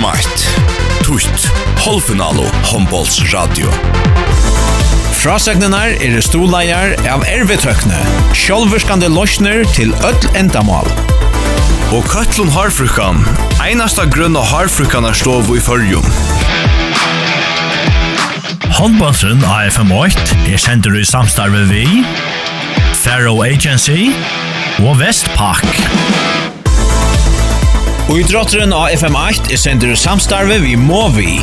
FM1. Tutt. Holfinalo. Hombols Radio. Frasegnenar er stoleier av ervetøkne. Sjolverskande løsner til öll endamal. Og Køtlun Harfrukan. Einasta grunn av Harfrukan er stov i fyrjum. Håndbåndsen AFM8 er sender i samstarve vi, Faro Agency og Vestpak. Og i drotteren av FM8 er sender samstarve vi må vi.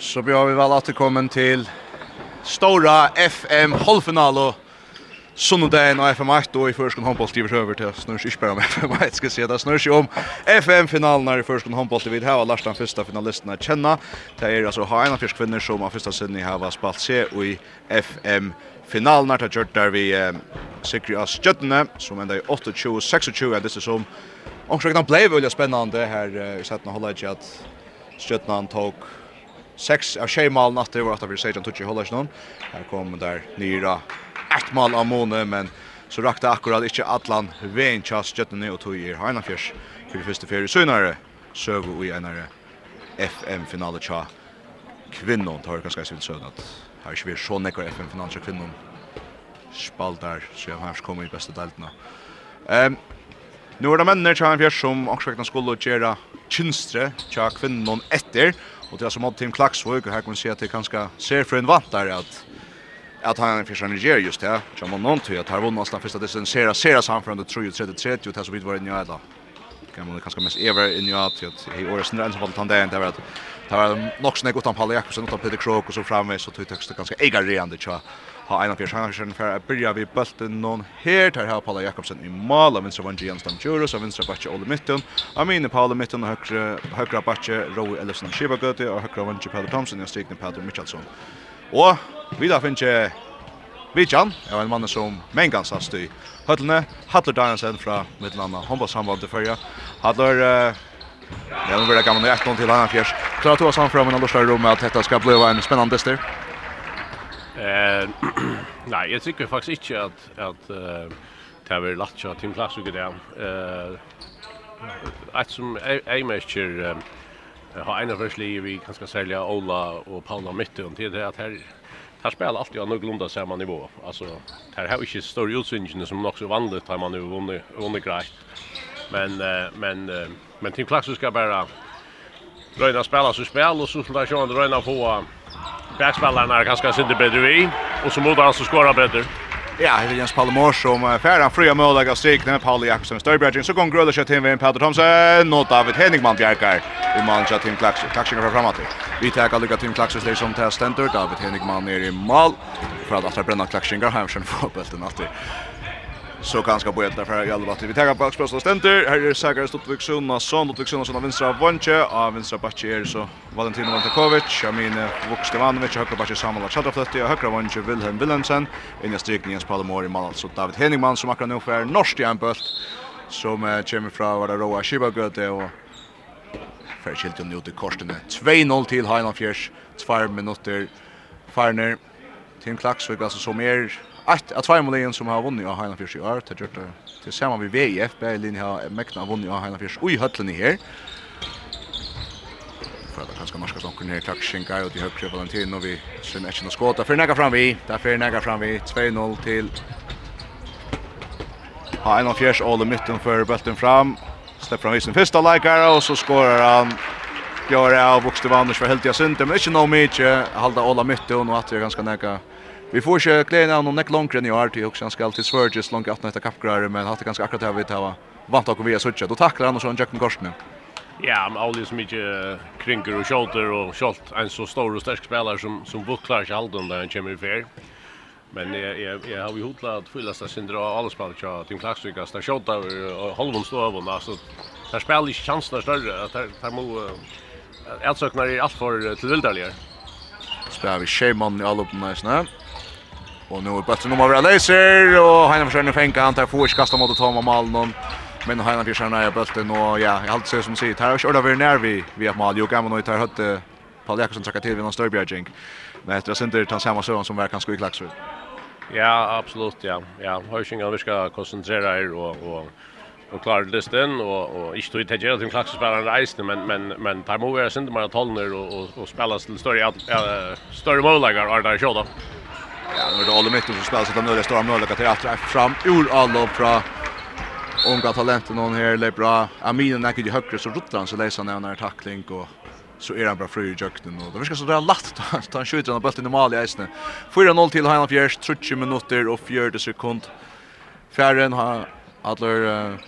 Så bjør vi vel at det kommer til Stora FM halvfinal og Sunnundagen av FM8 og i førskånd håndboll skriver over til snurrs ikke bare om FM8 skal si det snurrs om FM-finalen her i førskånd håndboll til vi har Lars den første finalisten å kjenne det er altså ha en av fyrst kvinner som av første sinne har spalt seg i FM-finalen Finalen har tatt gjort der vi eh, sikrer oss kjøttene, som enda i 28-26, er disse som omkring han ble veldig spennende her eh, i setten av ikke at kjøttene han tok seks av tjejmalen at det var at vi sier han tok i Holland noen. Her kom der nyra ett mal av måned, men så rakte akkurat ikke atlan veien tjas kjøttene og tog i Heinafjers for det første ferie søgnere, søv og i enere FM-finale tja kvinnon tar ganske svilt søvn at har ikke vært så nekker FN-finansjer kvinner spalt der, så jeg har kommet i beste deltene. Um, nu er det mennene til han fjers som åksvektene skulle gjøre kynstre til kvinnen etter, og til som hadde Tim Klaksvåg, og her kan vi se at det kanskje ser for en vant der at at han fyrst han ger just det. Jag man någon tror att har vunnit nästan första distansera seras han från det 333 och det som vid var det i är då. Kan man kanskje mest ever in i at i årets när han det, det var at Det var nok snägg utan Palle Jakobsen utan Peter Krok og så framme så tog texten ganska ägarreande tja. Ha en ena fjärs han för att börja vid bulten noen her til her Palle Jakobsen i mål av vänstra vänster Jens Damjuro så vänstra backe Olle Mitten. mine Palle Mitten og høyre, högra backe Roy Ellison Shibagöte og høyre vänster Peter Thomsen og stigna Peter Mitchellson. Og vi da finner ikke Vidjan, jeg var en mann som mengans har styr høtlene. Hattler Danielsen fra Midtlanda, håndballsamband til førja. Hattler, uh, jeg vil være gammel i 1-0 til Hanna Fjers. Klarar du oss framför men annars är det att detta ska bli en spännande styr? Eh, nej, jag tycker faktiskt inte att att uh, det har varit lätt att Tim Klass och det. Eh, att som är uh, har en av versli vi kan ska sälja Ola och Paula mitten till det att här här spelar alltid av någorlunda samma nivå. Alltså här har vi inte stor utsynsyn som också vanligt har man nu vunnit vunnit grejt. Men men men Tim Klaxus ska bara Røyna spela så spel och så där kör Røyna på backspelarna ganska synde bättre vi och så mot han så skora bättre. Ja, det är Jens Palmor som färdan fria mål av strik med Paul Jakobsen Störbjerg så går Gröller kött in med Peter Thomsen. Och David Henningman bjärkar i mål så Tim Klax Klaxer går framåt. Vi tar alla Tim Klaxer där som tar stentor David Henningman ner i mål för att att bränna Klaxer går hem sen får bollen så ganska på ett därför jag allvarligt vi tar på Axpros och här är Sakar Stotvik Sunnason. Stotvik Sunnason vänstra vänche av vänstra back är så Valentino Vantakovic jag menar Vukstevanovic högra back Samuel Chadrafletti och högra vänche Wilhelm Wilhelmsen. In i strykningen spelar mål i mål så David Henningman som akkurat nu för norskt järnbult som kommer från vara Roa Shibagöte och för skilten nu till korsen 2-0 till Highland Fjärs 2 minuter Farner Tim Klaxvik alltså som är ett av två mål som har vunnit av Heina Fisch i år. till gjort det tillsammans med VIF. Berlin har mäkna vunnit av Heina Fisch i höllen i här. För att kanske norska stocken här tack Schenka och i högre Valentino vi sen matchen och skåta för näga fram vi. Där för näga fram vi 2-0 till Heina Fisch all i mitten för bulten fram. Släpper han visen första likare och så skorar han Gör av Bokstavanders för helt jag synd, men inte nog mycket. Halda Ola Mytte och nu att det är ganska näga Vi får ikke glede av noen nekk langere enn i år, til også han skal til Svørges langt 18 etter kappgrære, men hatt det ganske akkurat her vi tar vant av å via suttje. Du tacklar han och sån Jack Korsne. Ja, men alle som ikke krinker och kjolter och kjolt en så stor och sterk spelare som som bucklar sig aldrig där han kommer i fer. Men jag jag jeg har ju hotlat att fylla sig syndra alla spelare tja Tim Klaxvik der där og och halvon står över alltså där spiller ikke chansen större att der, der må uh, er alt allt för tillvildarligare. Spelar vi Sheman i all upp nästan. Och nu är bättre nummer av Leiser och Heinan försöker fänka han tar först kasta mot Tom och Malnon. Men Heina försöker är bulten och ja, jag allt ser som sitt. Här har kört över när vi vi har mål. Jo kan man tar hött Paul Jakobsen tacka till vid någon Störbjerg Men det är inte ta samma sån som verkar skulle klaxa. Ja, absolut ja. Ja, Hörsingen vi ska koncentrera er och och och klarar listen, och och inte tog det till klaxspelaren Reisen men men men tar må vara synd mer 12 och och, och spela till större större målagar är där så då. Ja, nu är det Olle Mitten som spelar så att han nöjer stora möjligheter till att träffa fram ur alla från unga talenten hon här är bra. Aminen näcker ju högre så ruttar han så läser han när tackling och så är han bara fri i jökten och det verkar så där lätt att han skjuter den bollen i mål i isen. 4-0 till Hanna Fjärs 30 minuter och 40 sekund. Fjärren har alla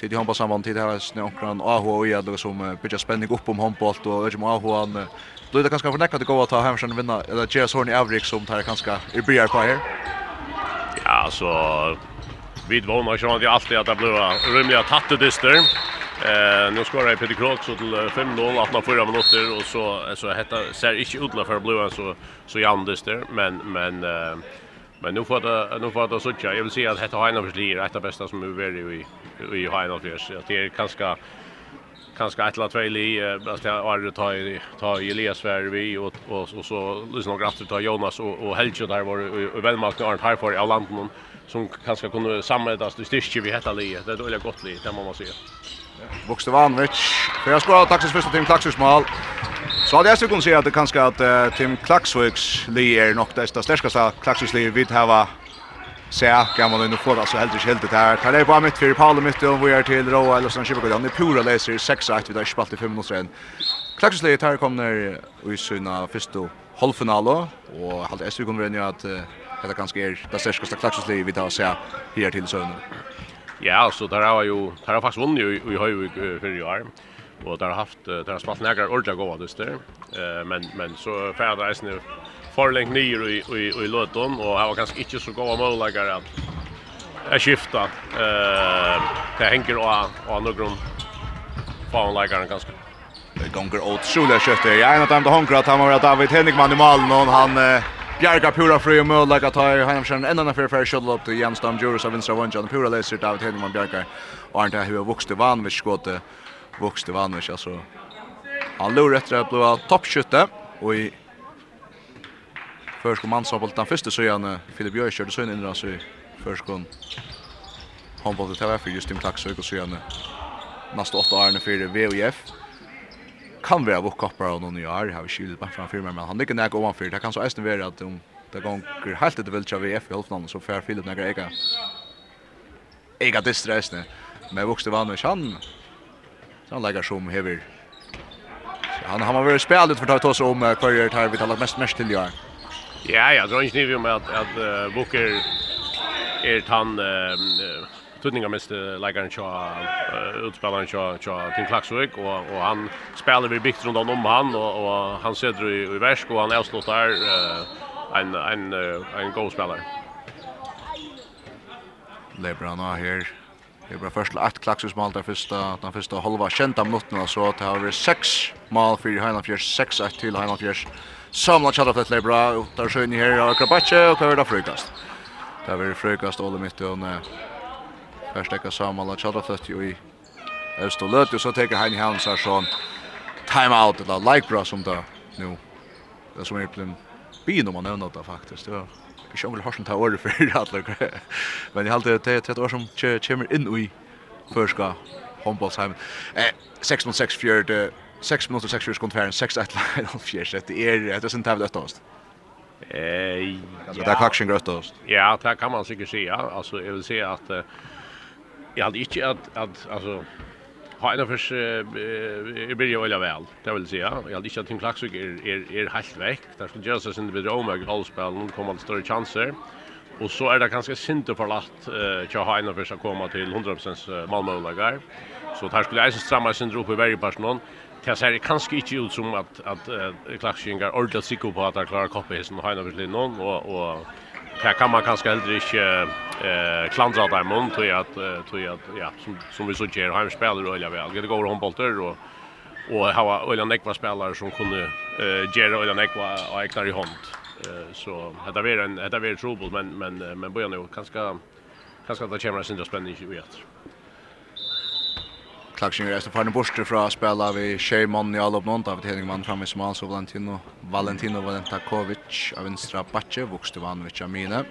tid i handbollssambandet tid här snökran AH och jag som bygger spänning upp om handboll och över AH han Då är det ganska förnäckat att gå att ta hem sen vinna eller Jess Horn i Avrik som tar ganska i börjar på här. Ja, så vid vånar så att det alltid att det blev rymliga tattedyster. Eh nu skorar jag Peter Krok så till 5-0 att man förra minuter och så så hetta ser inte utla för blåa så så jandes där men men eh, men nu får det nu får det såtja. Jag vill säga att detta Heinolfs lir är det bästa som vi är i i Heinolfs. Det är ganska kanske ett eller två li att jag har tagit ta Elias Värvi och och och så lyssna några efter ta Jonas och och Helge där var välmakt Arnt här för i landen som kanske kunde samlas i styrke vi hetta li det är dåliga gott li det man säga. Vuxte Vanvich För jag skorar taxis första Tim Klaxviks mål. Så hade jag skulle kunna säga att det kanske att Tim Klaxviks li är nog det största Klaxviks li vi har se gammal nu det så helt helt det här. Tar det på mitt för Paul mitt och vi är till Roa eller sån chipa går. Ni pura läser 6-1 vid spalt i 5 minuter sen. Klaxsley tar kommer i sina första halvfinale och halt SV kommer ju att det kanske är det största Klaxsley vi tar se här till sönder. Ja, så där har ju där har faktiskt vunnit ju i höj för i år. Och där har haft där har spalt några ordliga goda dyster. Eh men men så färdas nu för länge ner i i i Löton och han var kanske inte så goda målläggare att att skifta eh det hänger och och några fanläggare ganska Det gonger åt Sula köpte. Jag är något honkra att han var David Henrikman i Malmö och han Bjarka pura fri och möjlig Han ta i Heimsjön en annan för shuttle upp till Jens Dam Djurus av vinstra vunjan. Pura läser David Henrikman Bjarka och han tar hur vuxte vanvis skåte vuxte vanvis alltså. Han lurar efter att bli toppskytte och i Førskon på den første søyan. Filip Jøy kjørte søgjane innra søg, Førskon på det TVF, Justin Klaksøk og søyan. neste åtta årene fyrir VOF. Kan være vokkappar av noen i år, jeg har ikke givet bare framfyr meg, men han ligger nek ovanfyr, det kan så eisen være at om det gonger helt etter viltja VF i halvfinalen, så fer Filip nek ega, ega distra eisne, men vokste vann han, han legger som hever, han har vært spjallet for å ta oss om hver er det her vi talar mest mest til i år. Ja, jag tror inte ni med att att uh, Booker är han uh, tutningar mest lägger så utspelaren så så till Klaxvik och och han spelar vi bikt runt om han och och han söder i, i värsk och han är uh, en en en god spelare. Lebron har här Det var först ett klaxusmål där första den första halva kända minuterna så att det har varit sex mål för Heinafjärs, sex ett till Heinafjärs samla chatta för leir bra, der sjøen i her av och og hva er det frøykast? Det er frøykast åle mitt Först Perstekka samla tjata flett jo i Øst og Løt, og så tar Heini Hans här her time out eller like bra som då nu. Det som är blitt byen om man nämner det faktiskt. det var ikke om vi har sånn ta för alla. men jeg halte det er år som kommer in i förska handbollsheim. Eh, 6 mot 6 fjerde 6 minutter, 6 sekund konferens 6 et 4-6 är Det er et sin tavle oss. Eh, alltså där kaxen grötta oss. Ja, det kan man säkert säga. Alltså jag vill säga att uh, jag hade inte att att alltså ha en förs eh blir ju väl väl. Det vill säga jag hade inte att Timklax är är är helt väck. Där skulle göra sig sin vid Roma allspel kommer att större chanser. Och så är det ganska synd att förlatt eh tja ha en förs att komma till 100% Malmö lagar. Så där skulle jag stramma sin drop i varje person det ser kanske inte ut som att att uh, klakskingar ordentlig sikker på at han klarer kopphisen og Heina någon och och här kan man kanske heller inte eh, klandra där mun tror jeg at, tror jag ja, som, som vi så ger Heim spiller eller väl Det går håndbolter, och och ha øyla nekva spelare som kunde eh ge øyla nekva och eknar i hand. Eh så det är en, det är trouble men, men, men börjar nu kanske kanske att det kommer en sindra spenning i etter. Klaxin resten på den borste fra spela vi Sheyman i alla uppnånt av Henning Mann framme som alltså Valentino Valentino Valentakovic av vänstra backe vuxte Vanovic Amine.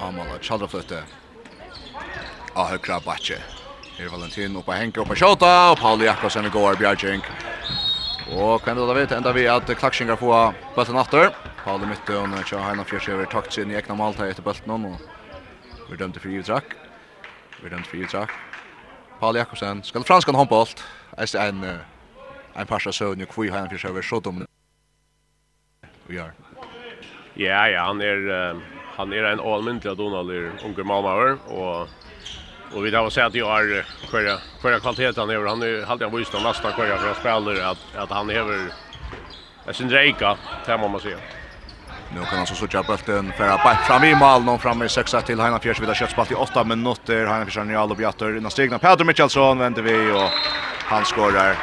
Amala Chalda av Ah högra Her Här Valentino på Henke och Kjota og och Paul Jakobsen går Bjärgink. Og kan det då vet ända vi at Klaxin få bollen atter. Paul i og och kör Heinan Fjärsjöver takt sin i Ekna Malta etter bollen og vi dömde fri utrakk Vi dömde fri utrakk Paul Jakobsen skal franskan handboll. Är en en passa så nu kvui han för över så dom. Vi är. Ja, ja, han är uh, han är en allmäntlig Donald unge Malmauer och och vi har sett att jag har för kvalitet kvaliteten över han är alltid en visst nästa kvar för att spela att att han är över Jag syns det det må man säga. Nu kan han så sådja bulten för att bäck fram i mål. Någon fram i sexa till Heina Fjärs vid köttspalt i 8 minuter. Heina Fjärs har Njal Bjatter innan stegna. Peter Mitchellson vänder vi och han skorar.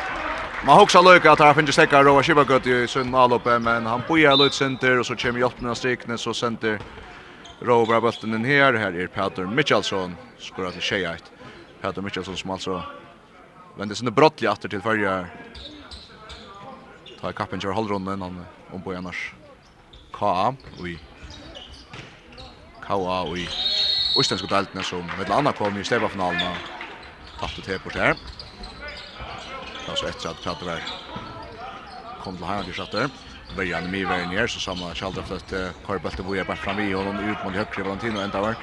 Man hugsa lukka at han finns stäcka Rova Shibagut i sunn avloppe. Men han bojar lut center og så kommer hjälpen av stegna så center. Rova bulten in her, her er Peter Mitchellson skorar til tjejajt. Peter Mitchellson som altså vänder sin brottliga åter til fyrir. Ta kappen kör hållrunden. Han ombo annars. KA i KA i Østlandske deltene som med det andre kom i stevafinalen og tappte til på her. Det var så etter at Prater var kom til Heimann til Sjatter. Bøyan i Miverden her, så samla Kjaldra fløtt Kårebølte Boja bare fram i honom ut mot Høkri Valentino enda var.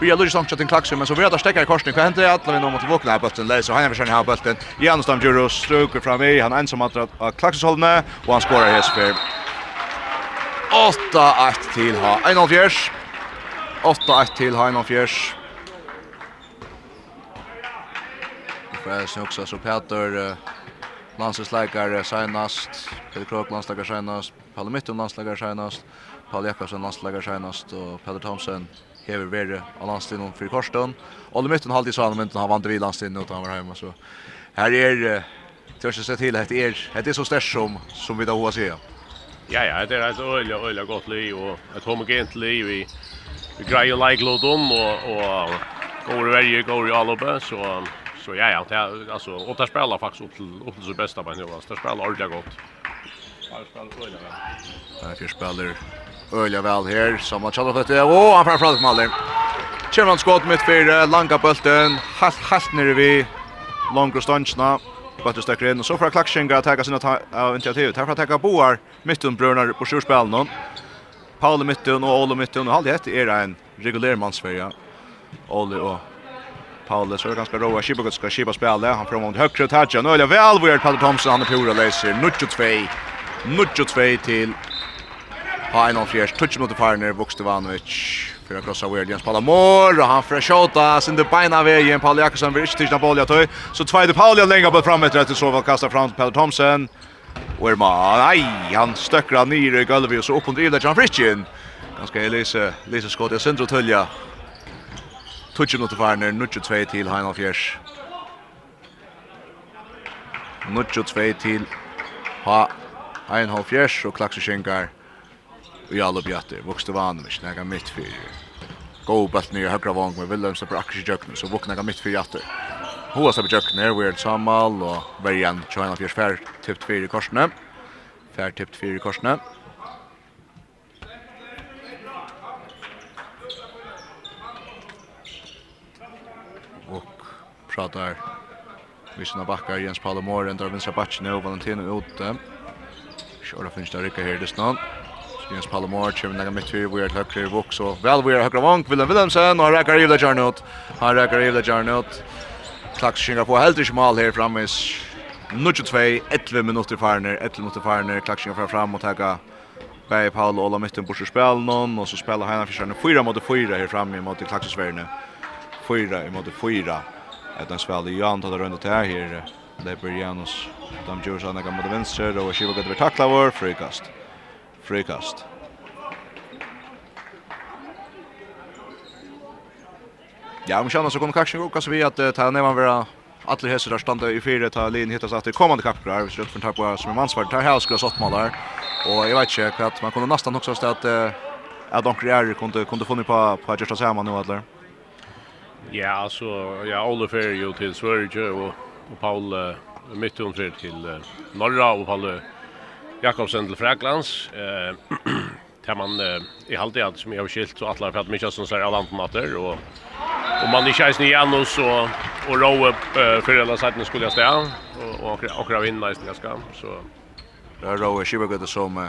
Vi har samt til Klaksum, men så vil jeg da stekke i korsning. Hva hender det? Alle vi nå måtte våkne her bøtten leis, og han er forskjellig her bøtten. Janus Damdjuro struker fram i, han er ensam av Klaksusholmene, og han skårer Hesper. 8-1 til ha 1-4. 8-1 til ha 1-4. Jag också så Peter landslagsläkare senast, Peter Krok landslagsläkare senast, Palle Mittum landslagsläkare senast, Palle Jakobsen landslagsläkare senast och Peter Thomsen hever vere av landstiden för Korsten. Olle Mittum halvtid sa han, men han vant vid landstiden utan han var hemma. Så här är, törs jag se till, det är, det är så stärkt som, som vi då har sett. Ja, ja, det er et øyelig, øyelig godt liv, og et homogent liv vi greier grei og leiklodom, og, og går i verje, går i alloppe, så, så ja, ja, det er, altså, og det spiller faktisk opp til, opp til sitt beste på en jobb, det spiller ordentlig godt. Ja, der spiller øyelig vel. Der spiller øyelig vel her, som har han kjallar føtter, og han får fra Malin. Kjemmer han skått mitt for langa bulten, helt, helt nere vi, langer stansjene, Bøtter stekker inn, og så får Klaksjenga teka sina av initiativet. Herfra teka Boar mittunbrønner på sjurspelen. Paul mittun og Ole mittun, og halde hett er en regulær mannsferja. Ole og Paul, så er det ganske roa. Kibakut skal kipa spela, han prøver mot høyre tætja. Nå er det velverd, Palle Thomsen, han er pura leiser. 0-2, 0-2 til Ha en av fjers, touch mot Farner, Vukstevanovic. Fyra krossa Weird Jens Palamor och han får skjuta sin det beina vägen Paul Jakobsen vill inte titta bollen tøy. Så tvåde Paul jag längre på fram efter att så väl kasta fram Paul Thomsen. Och är man nej, han stöckrar ner i golvet och så upp under Ida John Fritchen. Ganska Elise, Elise skott i centrum tölja. Tutchen mot Warner, nutje 2 till Heinal Fjärs. Nutje 2 till Ha Heinal Fjärs och Klaxerschinkar i alla bjatter. Vuxte Vanovic, näga mitt för. Go bult ner högra vång med Williams och Braxi Jökne så vuxna näga mitt för jatter. Hoa så Jökne Weird Samal och Varian China för fär typ 4 i korsne. Fär typ 4 i korsne. Och pratar Vissna backar Jens Palomor, ändrar vänstra backen och Valentino ute. Kör finns det rycka här i distan. Jens Palomar kommer lägga mitt fyra, vi är till högre i Vox så väl vi är högre vank, Willem Willemsen och han räkar Ivla Jarnot. Han räkar Ivla Jarnot. Klax skingar på helt inte mål här framvis. Nutch 2, 11 minuter farner, 11 minuter farner, Klax skingar fram fram och tagga Bæði Paul Ola mitten bort spel någon och så spelar Heina Fischerne 4 mot 4 här framme mot Klaksesverne. 4 mot 4. Etan spiller Jan tar runt här här Leper Janus. Dam Jursan kan mot vänster och Shiva går til takla vår frikast frikast. Ja, om kjenner så kunne kanskje gå kanskje vi at uh, ta man vera Atler Hesser har standa i fire, ta linjen hittas at det kommande kapkrar, hvis Rødfjern tar på som er mannsvart, tar her skulle satt og jeg vet ikke at man kunne nesten nok sagt at at Donker Jære kunde kunde funnet på, på at Gjørsta Sæma nu Atler. Ja, altså, ja, Ole Ferry jo til Sverige, og, og Paul uh, Mittunfred til uh, Norra, og Paul uh, Jakobsen til Fraklands. Eh tar man eh, i halde allt som jag har skilt så alla för att mycket som så här landet matter och och man i chans ni igen och så och row upp för alla sidan skulle jag ställa och och och vinna i ska så Røy Røy Skibbergøtte som Uh,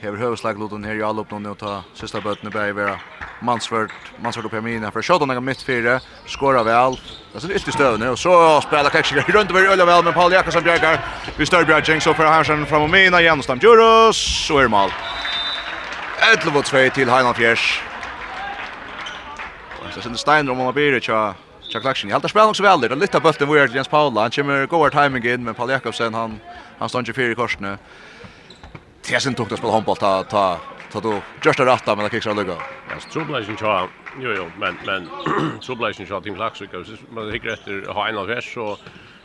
hever høveslagluten her i allåpnån nå ta sista bøttene bæg vera Mansvart, Mansvart og Permina for Sjåton er mitt fire, skåra vel det er sin ytlig støvne og så spela Keksiker rundt over Øla vel med Paul Jakobsen bjergar vi stør bjergjeng så fyrir Hansen fram og Mina Jansdam Djuros og er mal 11-2 til Heinan Fjers og så sen Steiner om han blir tja Jack Lakshin. Helt spelar också väl. Det är lite bulten vart Jens Paula. Han kommer goar timing in men Paul Jakobsen han han står inte fyra i korsen nu. Det är sen tog det spela handboll ta ta ta då just det rätta men det kickar lugga. Ja, trubbelation tja. Jo jo, men men trubbelation tja team Laxvik så man hickar efter ha en av vers så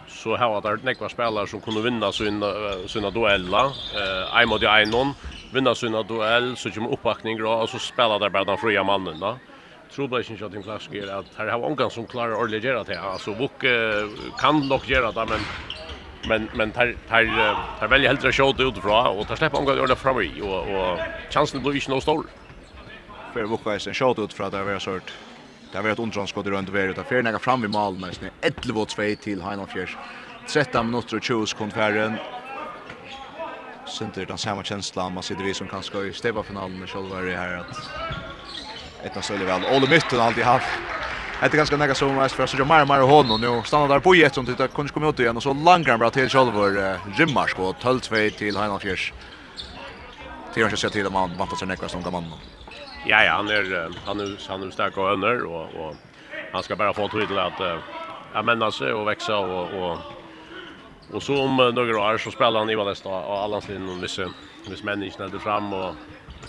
så här det några spelare som kunde vinna sina sina duella eh en mot en vinna sina duell så kommer uppbackning och så spelar där bara den fria mannen då trubbelation tja team Laxvik är att här har ongan som klarar att göra det. Alltså Vuk kan dock göra det men men men tar tar tar väldigt helt att skjuta utifrån och tar släppa omgången ända fram i och och chansen blir inte nog stor. För Vukva är en skjut utifrån där vi har sort. Där har har ett underskott runt över utan för några fram vid mål nästan 11 2 till Heinolfjärs. 13 minuter och 20 sekund Sinter den samma känslan man sitter vi som kanske i steva finalen med Scholvar här att ett av Sölle väl. Ole Mytten har alltid haft Det är ganska nära som mest för så jag mer mer honom nu stannar där på ett som tittar kunde komma ut igen och så langar bra till Schalver rimmar skott 12-2 till Heinolfjärs. Det är ju så att man vantar sig näkva som gammal. Ja ja, han är han är han är stark och önner och och han ska bara få till att ja men sig och växa och och Och så om några år så spelar han i Valesta och Allanslinjen och vissa vissa människor där fram och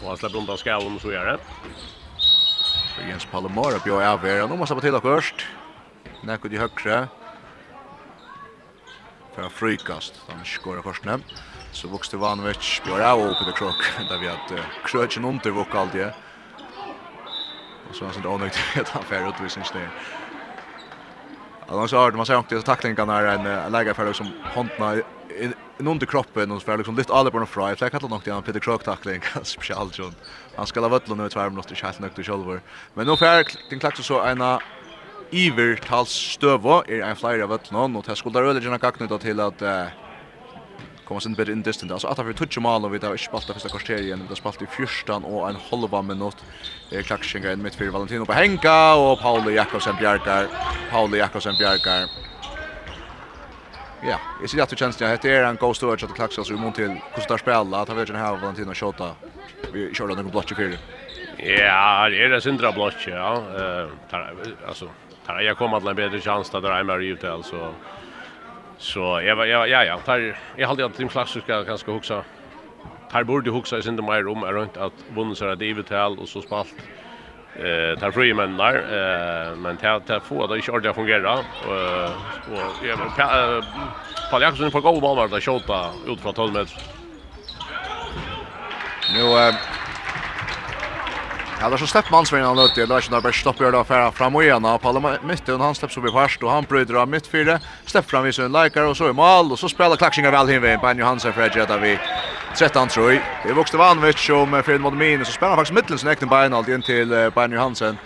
och han släpper undan skaven så gör det. Så Jens Palomar bjør av her. Nå må han til først. Nekko de høyre. Fra frykast. Han skårer først nem. Så vokste Vanovic bjør av og Peter Krok. Der vi at Krøtjen under vokk alltid. Og så er han sånn ånøyd at han fer utvisningsnir. Annars har man sett att tacklingarna är en lägare för som håndna en under kroppen och för liksom lite alla på den fry. Jag kallar nog det han Peter Krok tackling speciellt John. Han ska ha varit nu två minuter chat helt till själva. Men nu får den klaxar så ena Iver tals stövo är en flyer av att någon och det skulle röra gärna kaknuta till att komma sin bit in distant. Alltså att vi touch mål och vi där spalt första kvarteringen, det spalt i fyrstan och en halva minut. Är klaxinga in mitt för Valentino på Henka och Paolo Jakobsen Bjarkar. Paolo Jakobsen Bjarkar ja, jag ser att du känns det heter är en ghost touch att klaxa så mot till hur ska spela att han vet inte här Valentino shotta. Vi körde den blotch för det. Ja, det är det syndra blotch ja. Eh alltså tar jag kommer att en bättre chans där dra mer ut alltså. Så jag ja ja ja, tar jag hade att Tim Klaxo ska kanske huxa. Tar borde huxa i syndra mer om runt att vunnit så där det och så spalt eh tar fri men där eh men tar tar få då inte ordentligt fungera och och jag men Paul Jackson får gå bollen där skjuta ut från 12 meter. Nu eh Ja, där så släpp mansvingen han ut. Det är inte bara stopp gör det affära fram och igen. Palma mitt och han släpps upp i fast och han bryter av mittfältet. Släpper fram i sin likar och så i mål och så spelar klaxingar väl hinvägen på Johansen för att vi 13 tror jag. Det vuxte Vanvich som Fred mot minus så spelar faktiskt mitteln sin på bein alltid in till Benny Johansen.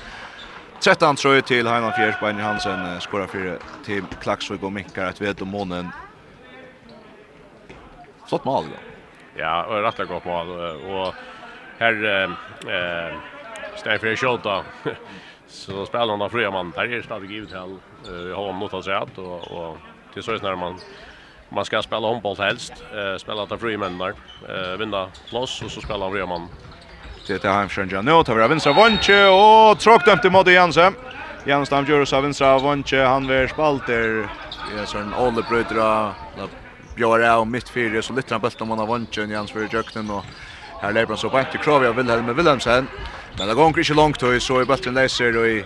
13 tror jag till Heinan Fjärs Benny Johansen skorar för till Klaxvik och Minkar att vet om månen. Flott mål då. Ja, och rätt gott mål och här eh Stein för skjuta. Så spelar han av fria man. Där är stadigt givet till. Jag har mot oss rätt och och till så när man man ska spela handboll helst. Eh spela till fria män där. Eh vinna plats och så spelar fria man. Det är han från Janne och tar vänstra vånche och tråk dömt mot Jansen. Jansen gör så vänstra vånche han vär spalter. Det är sån all the brödra. Björra och mittfyrre så lite han om man av vånchen Jens för jöknen och Här lever han så bant til Krovia Wilhelm Wilhelmsen. Men det går ikke långt då så i bulten läser och i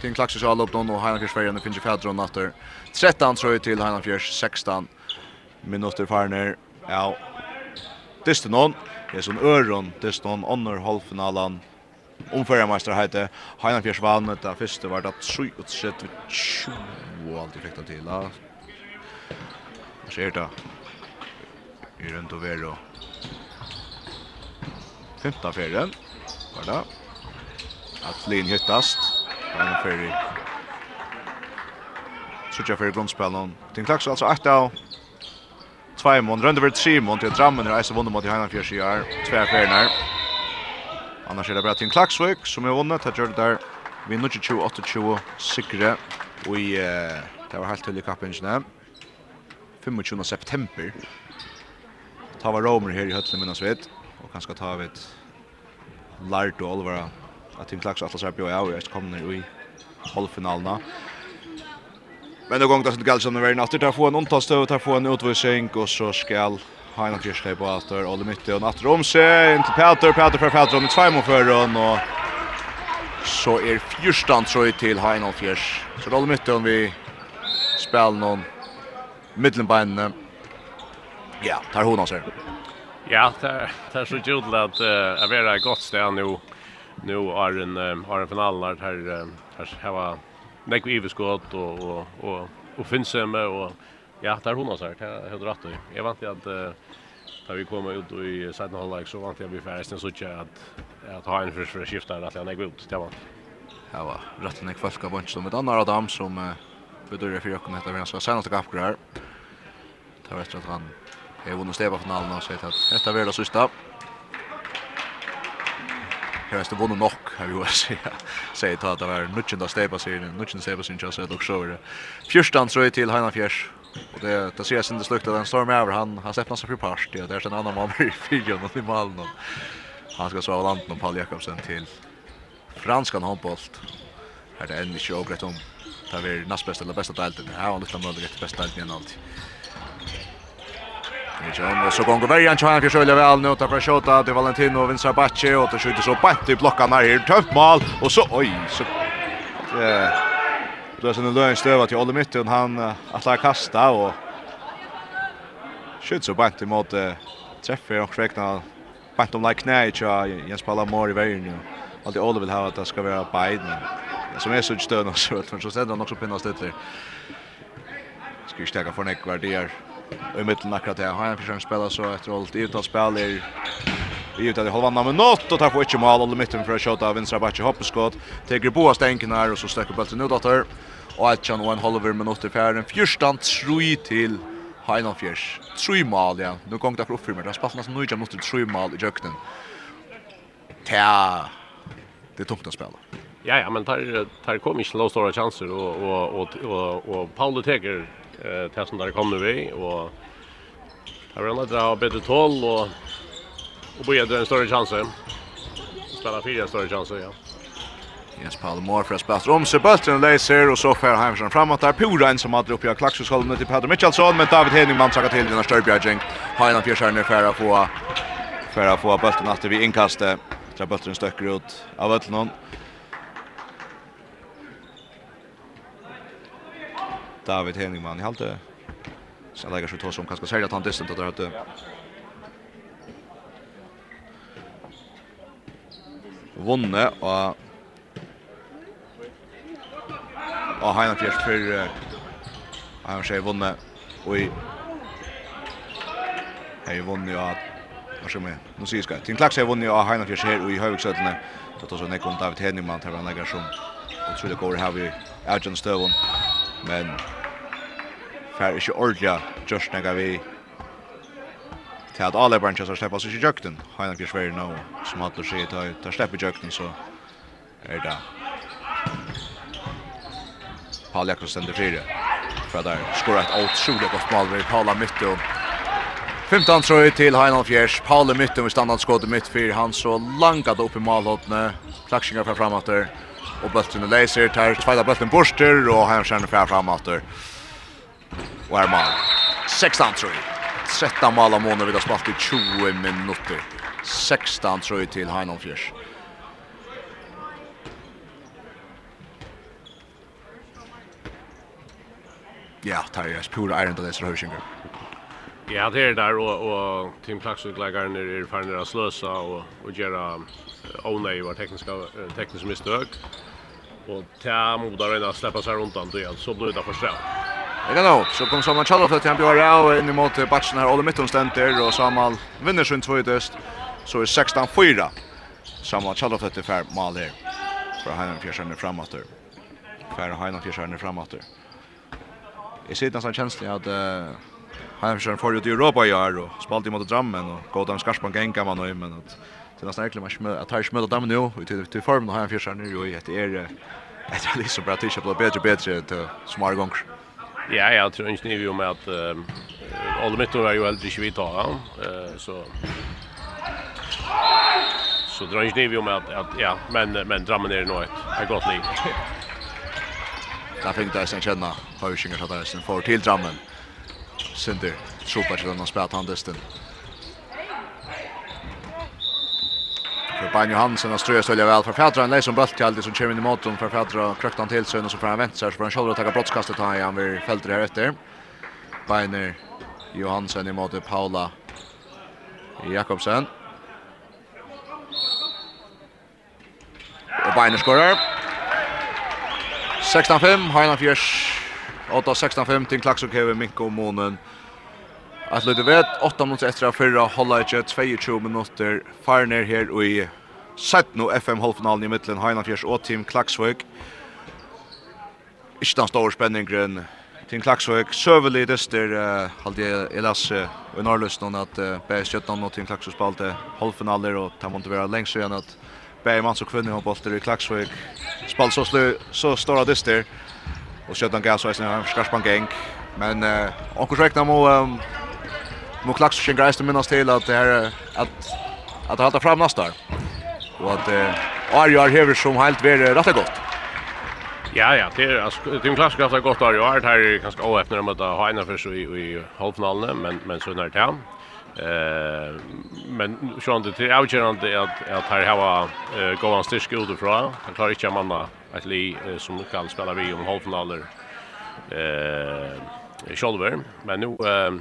Kring Klaxus og Alop og Heinan Fjers Ferien finnes i fædre og natter. 13 tror jag till Heinan Fjers, 16 minutter farner. Ja, dyste någon. Det er sånn øron, dyste noen, ånder halvfinalen. Omförarmästare heter Heinan Fjers vann, det första var det 7 och 7 og 20 alltid fick det till. Ja. Vad ser det? I rundt og vero. 15 färre. Var det? Att Lin hyttast. Han färre. Sucha färre grundspelen. Tin Klax alltså 8 av. 2 mån Röndevert tre mån till Drammen är så vunnen mot Johanna Fjörsjär. Två färre. Annars är det bara Tin Klaxvik som är vunnit. Det gör det där. Vi 28-20 sikre. Och i... Det var helt till i kappingen. 25 september. Ta var Romer her i høttene minnes vidt och kanske ta vet lart och allvar att Tim Klax Atlas RPO ja, jag kommer nu i halvfinalerna. Men då gång då så galt som det när natten där få en untastöv där få en utvisning och så skall Heinrich Kirschke på att där alla mitt och natten om seg. Inn til Peter Peter fra Peter med tvei mot för og så er fyrstan tror jag till Heinrich Kirsch. Så då mitt om vi spiller noen middelbeinene. Ja, tar hon oss här. Ja, det er så kul att jag vet att gott sted nu nu er en har en final där Her, her var Nekve Iveskott och och och og Finnsemme och ja, där hon har sagt jag hade rätt. Jeg vant ju att da vi kom ut i Sydney Hall så vant jag vi färdigt så tycker att att ha en första skift där att jag Nekve ut det var. Ja va, rätt när folk har bunch med andra Adam som bedömer för jag kommer att vi så sen att kapgrar. Det var rätt att han Vi har vunnit stäva finalen og sier at dette er det sista. er det vunnet nok, har vi jo sier. Sier ta att det var nutjenda stäva serien, nutjenda stäva serien jag sett också över det. Fjörstan tror jeg til Heina Fjers. Og det, det ser sin det slukt den han stormar över han, han släppnar seg for parst. ja. Det er en annan mann i fyrjan og i Malmö. Han skal svara landen om Paul Jakobsen til franskan handbollt. Her er det enn ikke ågrätt om. Det er näst best eller bästa delten. Här har han lite möjlighet till bästa delten igjen alltid. Jan så gång över igen Chan försöker väl nu ta skjuta till Valentino Vincent Bacci och det skjuter så bänt i blockan här tufft mål och så oj så eh då sen lön stöva till Olle mitten han att kasta och skjuter så bänt mot träffar och räknar bänt om like knä ja Jens Palamori väl nu alltid Olle vill ha att det ska vara Biden som är så stön och så att man så sätter han också pinnas lite Ska ju stäcka för nekvar det Och i mitten akkurat det. Han försöker spela så efter allt utan spel är Vi vet att halvanna med något och tar på ett mål och mitten för att skjuta vänstra backen hoppskott. Tar på stänken här och så stöcker bollen ut åter. Och att Jan Owen Holver med något i färden. Fyrstant tror till Heinan Fjärs. Tre mål ja. Nu gång det upp för Det har spelar nästan nöjda mot tre mål i jökten. Tja. Det är tungt att spela. Ja ja, men tar tar kommer inte stora chanser och och och och Paul Teger eh det som där kommer vi och har väl dra bättre tål och och börja en större chans. Spela fyra större chanser ja. Jens Palmor för att spela om sig bulten läser och så fär Heimsson framåt där Poren som hade uppe i klaxskollen till Peter Mitchellson men David Henningman tackar till den Störbjärgen. Hajna Fjärsjärn är färra för att få bulten att vi inkastet. Så bulten stöcker ut av bulten. David Henningman. i halte. så lägger sig tås om kanske sälja tant distant att det hade vunne og og han har fjert for han har vunne og i hei vunne og at hva skal vi, nå sier skal. Tim Klaks har vunne og han har fjert her og i høyviksøttene det er også nekon David Henningman til han legger som og tror det går her vi er støvun men fær ikkje ordla just nega vi til at alle branchen har slipper oss ikke i jøkten. Heinak er svære nå, som hatt å si, tar i jøkten, så er det Paul Jakobs stender fire. For der skår et utrolig godt mål ved Paula Mytto. 15 trøy til Heinald Fjers. Paula Mytto med standardskåd mitt fyr Han så langt opp i målhåttene. Klaksinger fra framatter. Og bøttene leiser. Tar tveida bøtten borster. Og Heinald Kjerne fra framatter og er mål. 16 tror jag. 13 mål av måneder vi har spalt i 20 minuter. 16 tror jag till Heinon Fjers. Ja, tar är ju pura ärende det så Ja, det är där og, och Tim Klaksvik-leggeren ner i förna att og, och och göra onöj var tekniska tekniska misstag. Och ta modar ena släppa sig runt då så blir det for straff. Det kan nog. Så kom Samuel Chalov till han Björra och in mot batchen här Olle Mitton ständer och Samuel vinner sin tvådest. Så är 16-4. Samuel Chalov till fär mål där. För han fjärsan är framåt där. För han fjärsan är framåt där. I sidan så att uh, han fjärsan får ut i Europa i år och spalt mot Drammen och går dem skarspan gänga man och men att det nästan verkligen match att ta smöta dem nu och till till formen har han fjärsan nu i ett är ett liksom bra t-shirt blir bättre bättre till smarta gånger. Ja, jag tror inte ni vill med att uh, Olle mitt var ju äldre vi tar han så så drar inte ni vi om att att ja, men men drammen är det nog ett. ett gott liv. Där fick det sen känna Hausinger hade sen får till drammen. Sinter super till den spelat han distan. För Ban Johansson har strös välja väl för Fjärdra en läs om till Aldi som kommer in i motorn för Fjärdra krökt han till sig och så får han vänta sig får han själv att ta brottskastet här han vill fälter här efter. Bainer Johansson i mot Paula Jakobsen. Och Bainer skorar. 16-5, Heinan Fjärs. 8-16-5 till Klaxok Heve Minko Månen. Att lite vet 8 minuter efter förra hålla inte 22 minuter far ner här och i sett nu FM halvfinalen i mitten Heinafjärs och team Klaxvik. Ikke den store spenningen team Klaksvøk, søvelig dyster, uh, halde jeg lasse i någon at uh, Bæ Skjøtland og team Klaksvøk spalte halvfinaler, og det måtte være lengst igjen at man manns og kvinne håndbolter i Klaxvik. spalte så, slö så store dyster, og Skjøtland gav så en skarsbank gäng. men uh, onker rekna må um, nu klaxar sig grejst minnas till att det här att att hålla fram nästa år. Och att eh, Arjar hever som helt vär rätt gott. Ja ja, det är alltså det är en klassisk att gott Arjar här är ganska oöppnare mot att ha ena för så i i halvfinalen men men så när det här. Eh men sjón det är avgörande att att här har eh gå en styrka utifrån. Han klarar inte manna ett li som kan spela vi om halvfinaler. Eh Scholver, men nu eh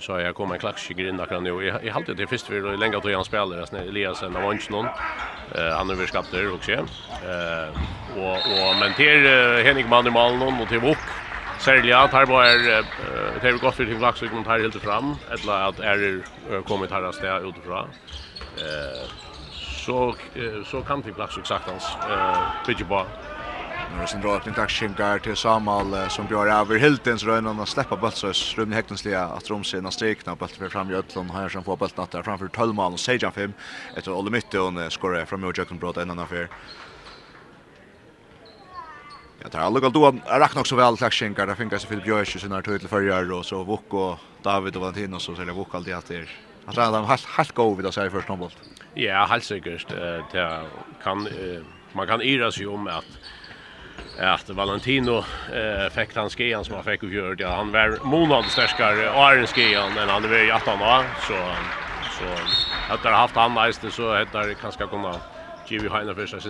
så jag kommer en klax in där kan nu. Jag jag hade det först för länge att han spelade sen Eliasen av Anton någon. Eh han över skapter också. Eh och och men till Henrik Mannermal någon och till Wok. Särskilt att här var det har gått för till klax och kom här helt fram eller att är kommit här stä utifrån. Eh så så kan till klax sagt hans eh pitchball Nu Några sin drar tack tackskinkar till Samal som gör över Hiltens rönan och släppa Böltsös Rune Häckensliga att Romsen har strikna på för fram i Ötlund här som får bollen där framför Tullman och Sejan 5 efter Olle Mytte och skorar fram i Jötlund en annan affär. Ja, det har lukket nok så vel väl Det finnes finkas Filip Björk sin här til förjar og så Vuk og David og Valentin og så ser jeg Vuk alltid at det Han sa att han helt, helt god vid å si i första ombolt. Ja, helt säkert. Det kan, uh, man kan yra sig om at att Valentino eh fick han skean som han fick och gjorde ja, han var månad starkare och är skean än han var i 18 år så så att det har haft han nästan så heter det kanske komma Jimmy Heiner för sig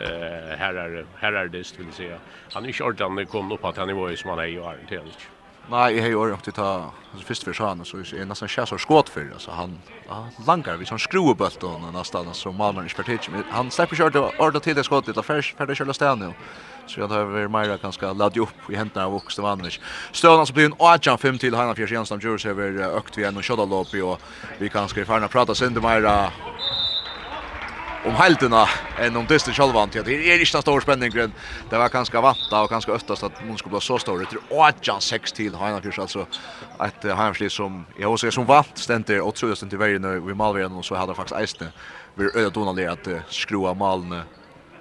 eh här är här är det vill säga han är kört han kom upp att han nivå som han är i år till Nej, jag har ju orkat ta alltså först för sjön så är nästan chans och skott för alltså han langar vi som skruebult och nästan som Malmö i partiet han släpper kört ordet till det skottet och färs det köra stan nu. Så jag har varit mer ganska ladd upp i händerna av Vuxte Vanners. Stöna så blir en Ajan 5 till Hanna Fjärs Jansson Jurus över ökt vi en och shot lopp och vi kan ska förna prata sen med Myra om helterna än om dyster självant. Det är inte stor spänning grön. Det var ganska vanta och ganska öftast att hon skulle bli så stor. Det är 8 6 till Hanna Fjärs alltså att Hanna som jag också som vant ständer och tror jag ständer i vägen vi Malvern och så hade faktiskt Eisne. Vi är ödet att skrua malen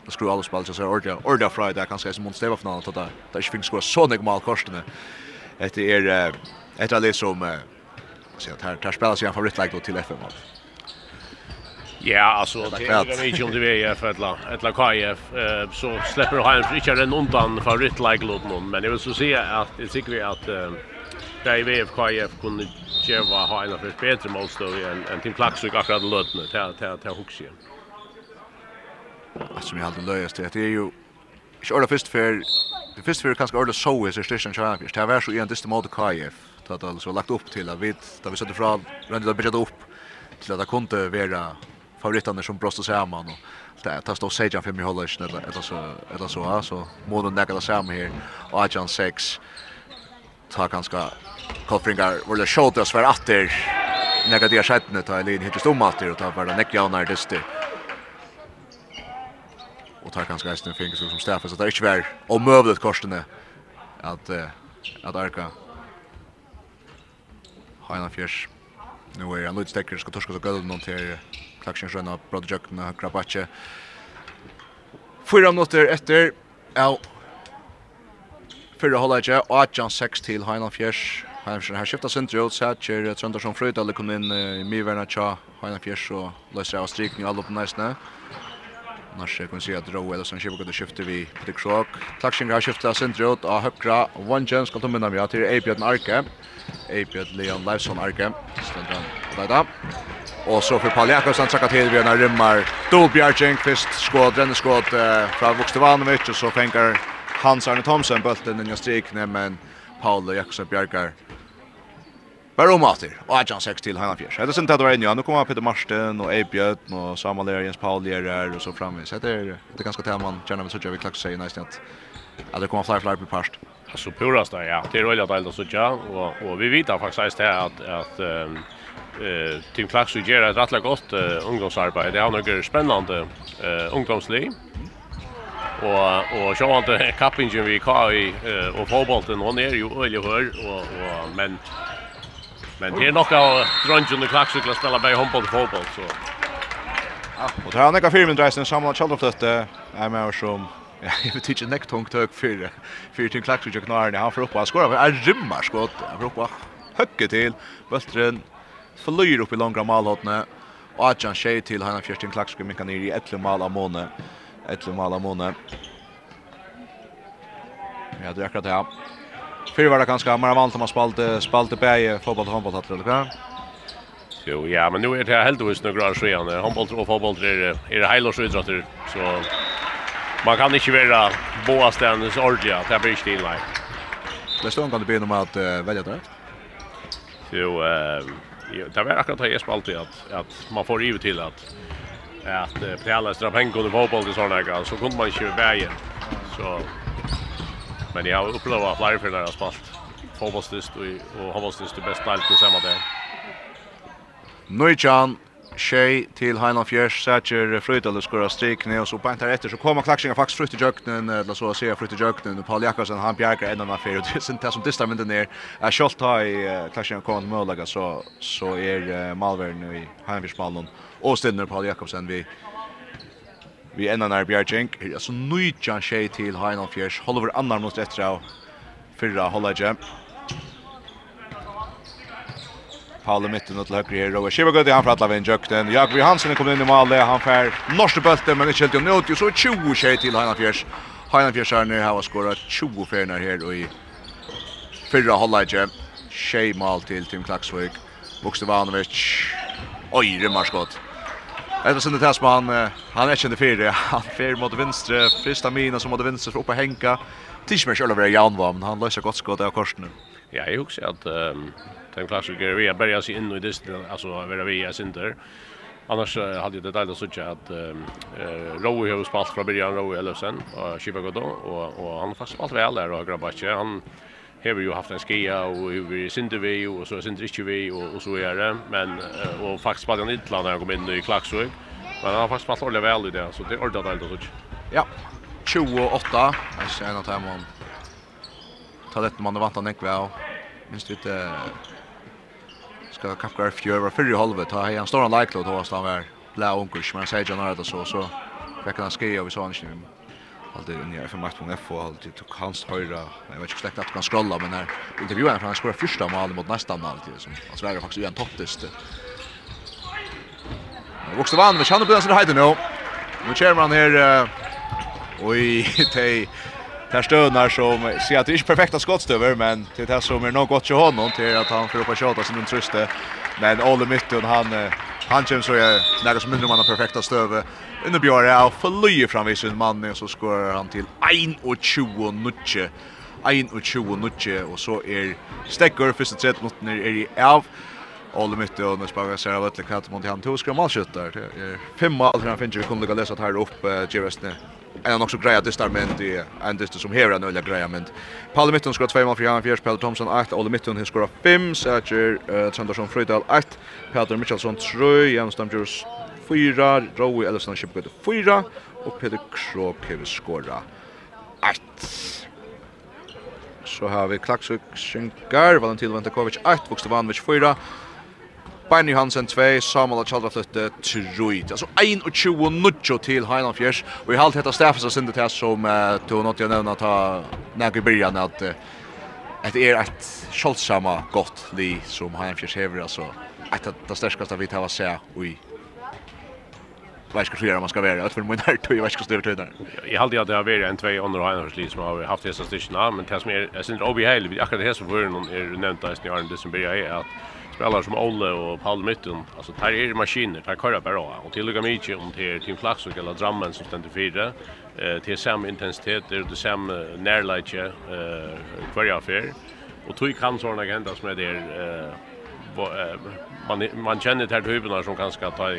skru alla spel så ordja ordja Friday kanske som mot Steva finalen då där där fick skora så nig mål korsarna. Det är ett av det som så att här tar sig jag favoritlag då till FM. Ja, alltså det är inte om det är för ett lag, ett lag KF så släpper han inte den undan favoritlaglet någon, men jag vill så säga att det tycker vi att där i VF KF kunde Jeva ha en av bättre målstöd än en till Klaxvik akkurat lötne till till till Huxien att som jag hade löjast det är ju inte ordet först för det först för kanske ordet så är så station champions det var så en distant mode KF Det hade så lagt upp till att vi där vi sätter fram rände det började upp till att det kunde vara favoritarna som bröstade samman och det tar stå sejan för mig håller eller eller så eller så så modern näkla samman här och Ajan 6 tar ganska kolfringar vill det shot oss för åter några där skjutna tar in hit stommatter och tar bara näckjaunar dyster och tar kanske resten finger som Stefan så det är inte väl omövligt korsene att uh, att arka. Hajna Fjärs nu är han lite stäcker ska torska så gott någon till klaxen sköna Brodjökna Krabache Fyra minuter efter Ja Fyrra hålla ikke, 18-6 til Heinan Fjers. Heinan Fjers har skiftet sin ut, Sætjer Trøndarsson Frøydal kom inn i mye tja. Heinan Fjers og løser av strikning alle oppe næstene. Annars kan vi se att Rowe eller som Kibbe kunde skifta vi Patrick Schock. Klaxingar har skiftat centrum ut av One Wangen ska ta minna med till Eibjörn Arke. Eibjörn Leon Leifson Arke. Ständer han på detta. Och så för Paul Jakobsen tacka till vi när rymmar. Bjarching kvist skåd, renne skåd eh, från Vukstevanovic och så fänkar Hans Arne Thomsen bulten i strikne men Paul Jakobsen Bjarkar Bare om atter, og er han seks til Heinan Fjers. Det er sånn det var en, ja, nå kommer Peter Marsten, og Eibjøten, og Samuel Lera, Jens Paul Lera, og så framvis. Det er, det är ganske til man gjerne vil sørge, vi klacka sig nesten at, at det kommer flere flere på parst. Alltså purast där ja. Det är roligt att elda sådär och och vi vet faktiskt att att att eh Team Klax så gör ett rätt gott ungdomsarbete. Det har några spännande eh ungdomsliv. Och och så vant kappingen vi har i och fotbollen och ner ju öle hör och och men Men det är nog av dröngen och klacksykla spela bäg handboll och fotboll så. Och det här några fyra minuter sen samma Charlotte flytte är med oss som Ja, jag vet inte näkt tungt hög för för till klaxu jag knar han får upp och skora för en rymmar skott. Han får upp högge till bultren flyr upp i långa målhotne och Adjan Shea till han fjärde till klaxu men kan ner i ett mål av måne. Ett mål av måne. Ja, det är akkurat det. Fyrir var det kanskje mer vant om man spalte, spalte bæge fotball og håndboll, eller hva? Jo, ja, men nu er det heldigvis noen grann skjene. Håndball og fotboll er, er heilårsutdratter, så man kan ikke være boastens ordentlig, det blir ikke din vei. Det stod kan du begynne med at uh, välja det? Jo, eh, det var akkurat det jeg spalte, at, at man får givet til at att betala straffhäng under fotboll till sådana här så kunde man inte vägen. Så Men jag har upplevt flera för när jag spalt fotbollsdist och och har varit det bästa allt tillsammans där. Nujjan Shea til Heinan Fjers, Sætjer Frøydal skora strikne, og så på entar etter så kommer klaksinga faktisk frutt i jøknen, eller så å si frutt i jøknen, Paul Jakobsen, han bjerger enn av fyrir, og det er som distar mynden er, er kjolt ha i klaksinga kommande møllaga, så, så er nu i Heinan Fjers malen, og stinner Paul Jakobsen vi Vi enda nær Bjergjeng. Her er så nøytja tjej til Heinald Fjers. Holver annar mot etter av fyrra hollegje. Paule mitten til høyre her. Roger Kivagøtti, han frattla ved en jøkten. Jakvi Hansen kom inn i Male. Han fær norske bølte, men ikke helt jo nødt. Så 20 tjej til Heinald Fjers. Heinald Fjers er nere her og skåret 20 ferner her i fyrra hollegje. Tjej mal til Tim Klaksvøk. Vokste Vanovic. Oj, rymmarskott. Eller sen det här han är kände för det. Han fer mot vänster, första mina som mot vänster för uppe Henka. Tischmer själva var Jan var men han löser gott skott av korsen. Ja, jag också att um, den klassiker vi börjar sig in i det alltså vara vi är center. Annars uh, hade det där så att um, uh, Rowe har spalt från början Rowe Ellefsen och Chibago Godo och och han har faktiskt spalt väl där och grabbar Han har jo haft en skia och vi synte vi och så synte inte vi och och så är det men och faktiskt spelade han inte när han kom in i Klaxvik. Men han har faktiskt spelat ordentligt väl i det så det är ordentligt alltså. Ja. 28. Jag ser en av dem om Ta det man vant han ikväll. Minst inte ska kapkar fjöra för i halvet. Ta han står han likelo då han var blå onkel men säger jag när det så så. fickna skia och vi så han inte. Alltid det i för matchen med FH kanst tog hans höra. Jag vet inte släkt att kan scrolla men här från han skorar första målet mot nästan alltid som han svärar faktiskt ju en topptest. Vuxte vann, men kjenner på den som det heiter nå. Nå kommer han her, og i Där der som ser att det är inte perfekta skottstöver men det är det som är något gott til honom, till att han får upp och tjata som hun truste. Men Ole Mytton han Han kjem så är några som mindre man har perfekta stöve. Under Björre är förlöje framvis en man så skorar han till 21 nutje. 21 nutje och så är Stecker första tredje minuter är i av Ole Mytte och nu sparar sig av ett kvart mot han tog skrammalskyttar. Det är fem mål han finner vi kunde läsa här upp Gervesne en av också greja distar men det är en distar som här en öliga greja men Paul Mitton skorar 2 mål för Jan Fjärs Pelle Thomson 8 Olle Mitton skorar 5 Säger uh, Sandersson Fröjdal 8 Peter Michelsson 3 Jens Stamjurs 4 Rowe Ellison Shipgood 4 och Peter Krok har skorat 8 Så har vi Klaxuk Schinkar, Valentin Ventakovic 8, Vukstevanovic 4, Barney Hansen 2, Samuel Chalda flytte til Ruid. Altså 21-0 til Heinan Fjers, og i halvt hetta Steffes og Sindet her som uh, tog nått jeg nevna ta nægge i byrjan at at det er et kjoldsama godt li som Heinan Fjers hever, altså et av det størskaste vi tar å se i Væskar man ska vara att för min här tog i Væskar styr där. Jag hade att det har varit en två under Heinan Fjers som har haft dessa stycken, men det som är, jag syns inte vi akkurat det här som någon är nämnt där i Arne som börjar är att spelare som Olle och Paul Mytten, alltså där är maskiner, där kör bara och till och mycket om till Team Flaxok eller Drammen som ständer fyra. Eh till samma intensitet, det är det samma närläge eh varje affär. Och tog kan såna agenda som är där eh man man känner det här typen som ganska ta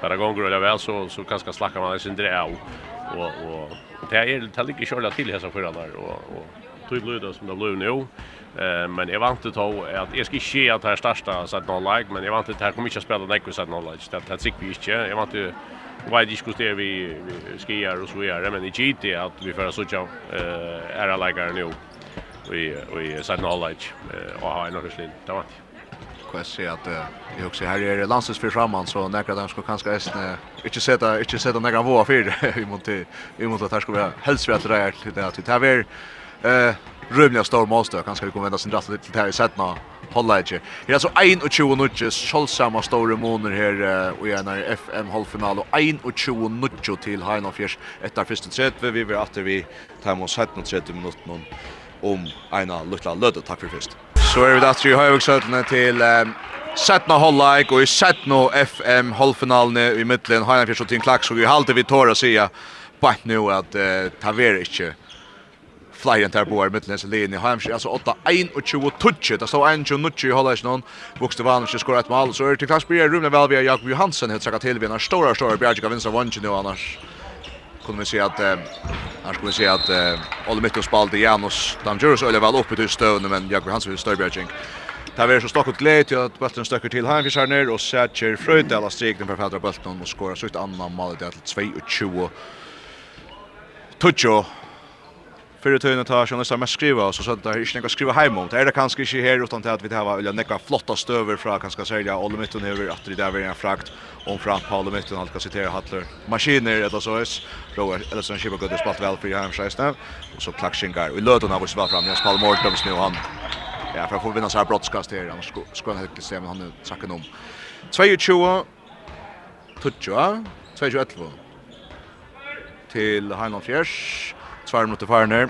bara gånger eller väl så så kanske slacka man sin dräv och och det är det ligger körda till hästar för där och och tog blöda som det blev nu Eh men jag vant att ta att jag ska ske att här starta så att någon like men jag vant att här kommer inte att spela något så att någon like. Det det tycker vi inte jag vant att vad diskuterar vi skier och så vidare men i GT att vi förra så tjau eh är alla nu vi vi så att någon like och ha en ordentlig det vant. Jag ser att jag också här är landsens för framan så näkra där ska kanske är inte sätta inte sätta några våra för vi måste vi måste att här ska vi helst vi att det är till det att det här är eh rymliga stor måste. Kanske kommer vända sin rätt lite här i sättna. Hålla inte. Det är alltså 21 nutches. Kjolsamma stora månader här och igen är FM halvfinal och 21 nutcho till Heinolfjärs. Efter första tredje vi vill att vi tar oss 17 30 minuter om om ena lilla lödet. Tack för först. Så är vi där i Höjvågsötlen till Sättna Hollaik och i sättna FM halvfinalen i mitten Heinefjers och Tim Klax och vi halte vi tåra säga på nu att uh, ta vera inte flyer inte på med Lens Leni Hamsh alltså 8 21 touch det står 1 touch i hållas någon vuxte vann och skorat mål. Så är det till klass blir rummet väl via Jakob Johansson helt sagt till vinner stora stora Bjarke kan vinna vann nu annars kunde vi se att eh, här skulle vi se att eh, Olle Mikkel spalde Janus. Damjurus öle väl uppe till stöven men Jakob Johansson vill Störbjerging Det var så stokkot glädje till att bulten stöcker till här vi skär ner och sätter Fröjdala strikten för Petra bulten och skorar ett andra mål. Det till 22. Tucho Fyrir tøyna ta journalistar mest skriva, så sånt är ikkje nekka skriva hem om. Det är det kanske inte här utan till att vi hava ulja nekka flotta från fra kanskje selja Ole Mytton över att det där var en frakt om från Paul Mytton allt kan citera Hattler. Maskiner eller så is. Roar eller så skiva gott spalt väl för hem schyssta. Och så klaxingar. Vi låter när vi svar fram. Jag spall Mortons nu han. Ja, för att få vinna så här broadcast här annars skulle han inte se men han trackar om. 22 Tutjoa, 22 til Heinon Fjers. Tvær minutter farner.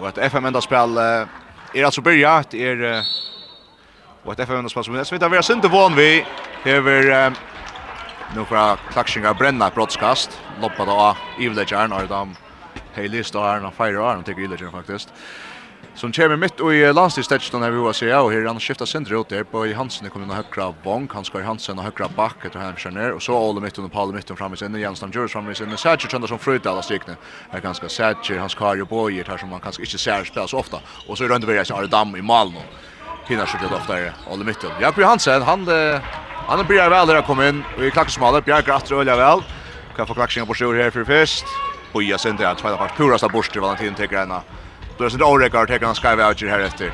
Og et FM enda spill uh, er altså byrja, det er uh, og et FM enda spill som er smitt av vera sinte vån vi hever uh, nu fra klakshinga brenna brottskast loppa da av ivledjaren og da hei list og her og feirer og han tykker ivledjaren faktisk som kommer mitt i landstidstetsen här vi har sier, og här han skiftar sönder ut där på i Hansen kommer og högra Vong, han ska Hansen och högra bak efter han kör ner och så Ole mitt under Paul mitt i sinne, Jens Jurus framme i sinne, Sætjer känner som fröjt alle stycken er ganske Sætjer, hans Kario Boyer här som man kanske inte ser spela så ofta. Och så är det ändå Veras Ardam i Malmö hinner litt ofta där Ole mitt Jakob Hansen han han blir väl där kommer in och i klakkesmaler, Bjarke Atre Ølja väl kan få klacksingen på sjur här för fest Boja sen tveit två parts purasta borster Valentin tar henne, Då är det Orekar och han Sky Voucher här efter.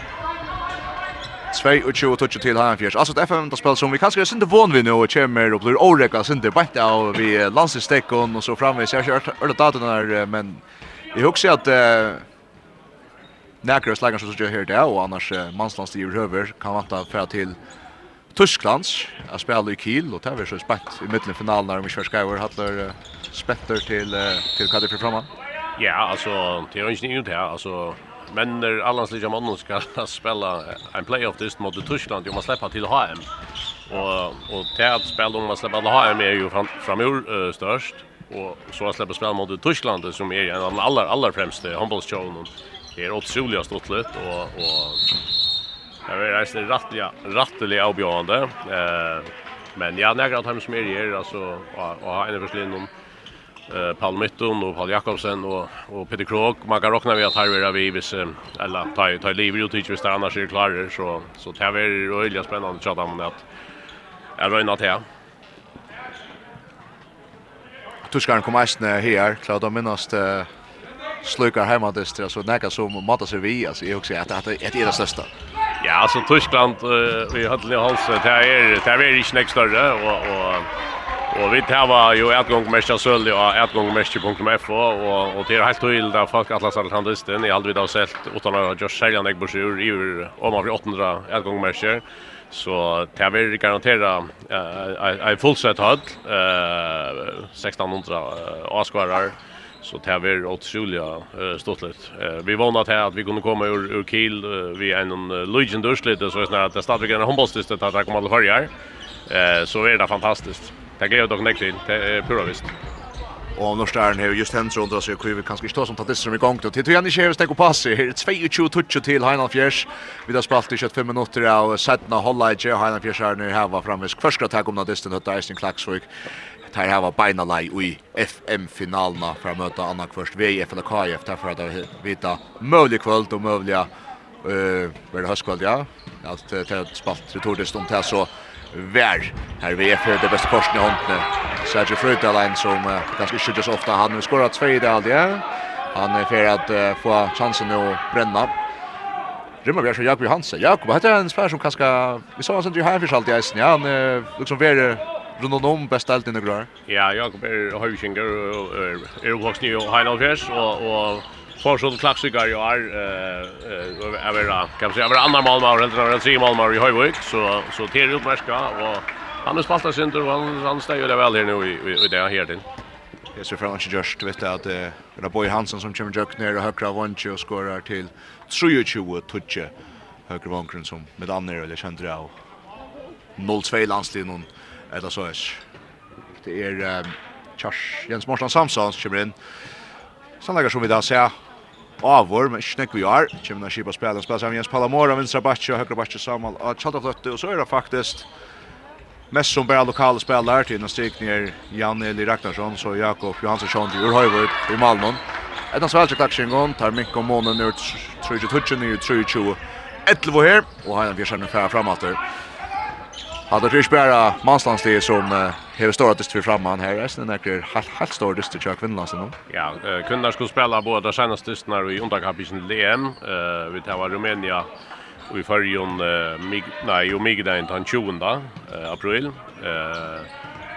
2 och 20 touch till han fjärs. Alltså det FM då spel som vi kanske inte van vid nu och kommer och blir Oreka synte bänt av vi landslagstecken och så framme så jag kört alla datorn där men jag husar att eh Näkros lägger så så här där och annars manslands i över kan vänta för till Tysklands att spela i Kiel och där vi så spänt i mittenfinalen när vi ska skriva Hattler spetter till till Kadir för framan. Ja, alltså det är ju inte nytt här. Alltså men när allanslika mannen ska spela en playoff test mot Tyskland, ju man släppa till HM. Och och det att spela om man släpper till HM är ju fram, framur uh, störst och så att släppa spela mot Tyskland som är en av de allra allra främste handbollsshowen. Det är otroligt stortligt och och Jag vet inte, det är rattliga, rättliga avbjörande. Eh, men jag nägra att hem som är här, alltså, och, och har en förslinn om eh Paul Mytton och Paul Jakobsen och och Peter Krok man kan räkna med att Harvey vi vis eller ta tar liv ju tycker vi stannar annars är klara så så det är väldigt spännande att chatta om det att är rönar till Tuskaren kommer ästna här, klart de minnast uh, slukar hemma dist, så näka som matar sig vi, alltså jag också att det är det största. Ja, alltså Tyskland uh, i Höllen Hals, det är det är inte nästa större och och Och vi tar var ju utgång mest söl och utgång mest och och det är helt tydligt där folk alla sällt han i aldrig då sett utan att just sälja några broschyr i om av 800 utgång mest så det vill garantera en fullsatt hall eh 1600 åskådare så det vill otroliga stortligt. Vi vånat här att vi kunde komma ur ur Kiel vi en Luigi Durslid så snart att det stadvikarna handbollstistet att det kommer att höra. Eh så är det fantastiskt. Det gleder dere nekk til, det er pura visst. Og Norstern har just hendt rundt oss, og vi kanskje ikke stå som tatt disse som i gang. Til tog igjen i kjeves, tenk å passe. Her er 22-22 til Heinald Fjers. Vi har spalt i 25 minutter av Sedna Holleidje, og Heinan Fjers er nu heva framvisk. Først skal takk om nadisten, høtta Eisning Klaksvik. Tar hava beina lei i FM-finalna for å møte Anna Kvørst VF eller KF. Derfor at vi vita møvlig kvöld og møvlig uh, høstkvöld, ja. Alt det er spalt retortisk om det, så vær. Her vi er for det beste korsen i hånden. Sergio Frödalein som uh, ganske ikke skjuter så ofte. Han har skåret tve i det aldri. Han er for at uh, få chansen att bränna. Rymmer vi er så Jakob Johansen. Jakob, hette er en spær som kanskje... Vi så han sen till Heinfors alltid i eisen. Ja, han er liksom värre rundt om best alt inne grar. Ja, Jakob er høyvikinger og er oppvoksen i Heinolfjers, og, og Får sån klassiker ju är eh över kan man säga över andra mål med eller över tre mål i Höjvik så så till utmärska och han har spaltat sin tur han han stäjer det väl här nu i i det här till. Jag ser fram emot just vet att det är Boy Hansen som kommer jukt ner och högra vånche och skorar till 23 touche högra vånkren som med andra eller känner jag 0-2 landslin någon eller så är det är Jens Marsland Samson kommer in. Sannlega som vi da ser, avår, men ikke nekk vi er. Kjemna Kipa spiller, spiller sammen Jens Palamora, vinstra Batje og høyre Batje sammen av Tjaltafløtte, og så er det faktisk mest som bare lokale spiller til till Nastik ner Janne Eli Ragnarsson så Jakob Johansson Sjön till Urhöjvud i Malmö. Ett av svälja klatschen gång tar mycket om månen nu tror jag touchen nu tror jag 11 här och han fjärsan fram framåt där. Hade det är manslandslig som uh, har stora för framman här. Det är näkrar helt, helt stora dyster till kvinnlandsen nu. Ja, uh, kvinnorna skulle spela båda senaste dysterna i underkapitionen LM. Uh, vi tar Rumänien och i förrjun, uh, mig, nej, och mig den 20 uh, april. Uh,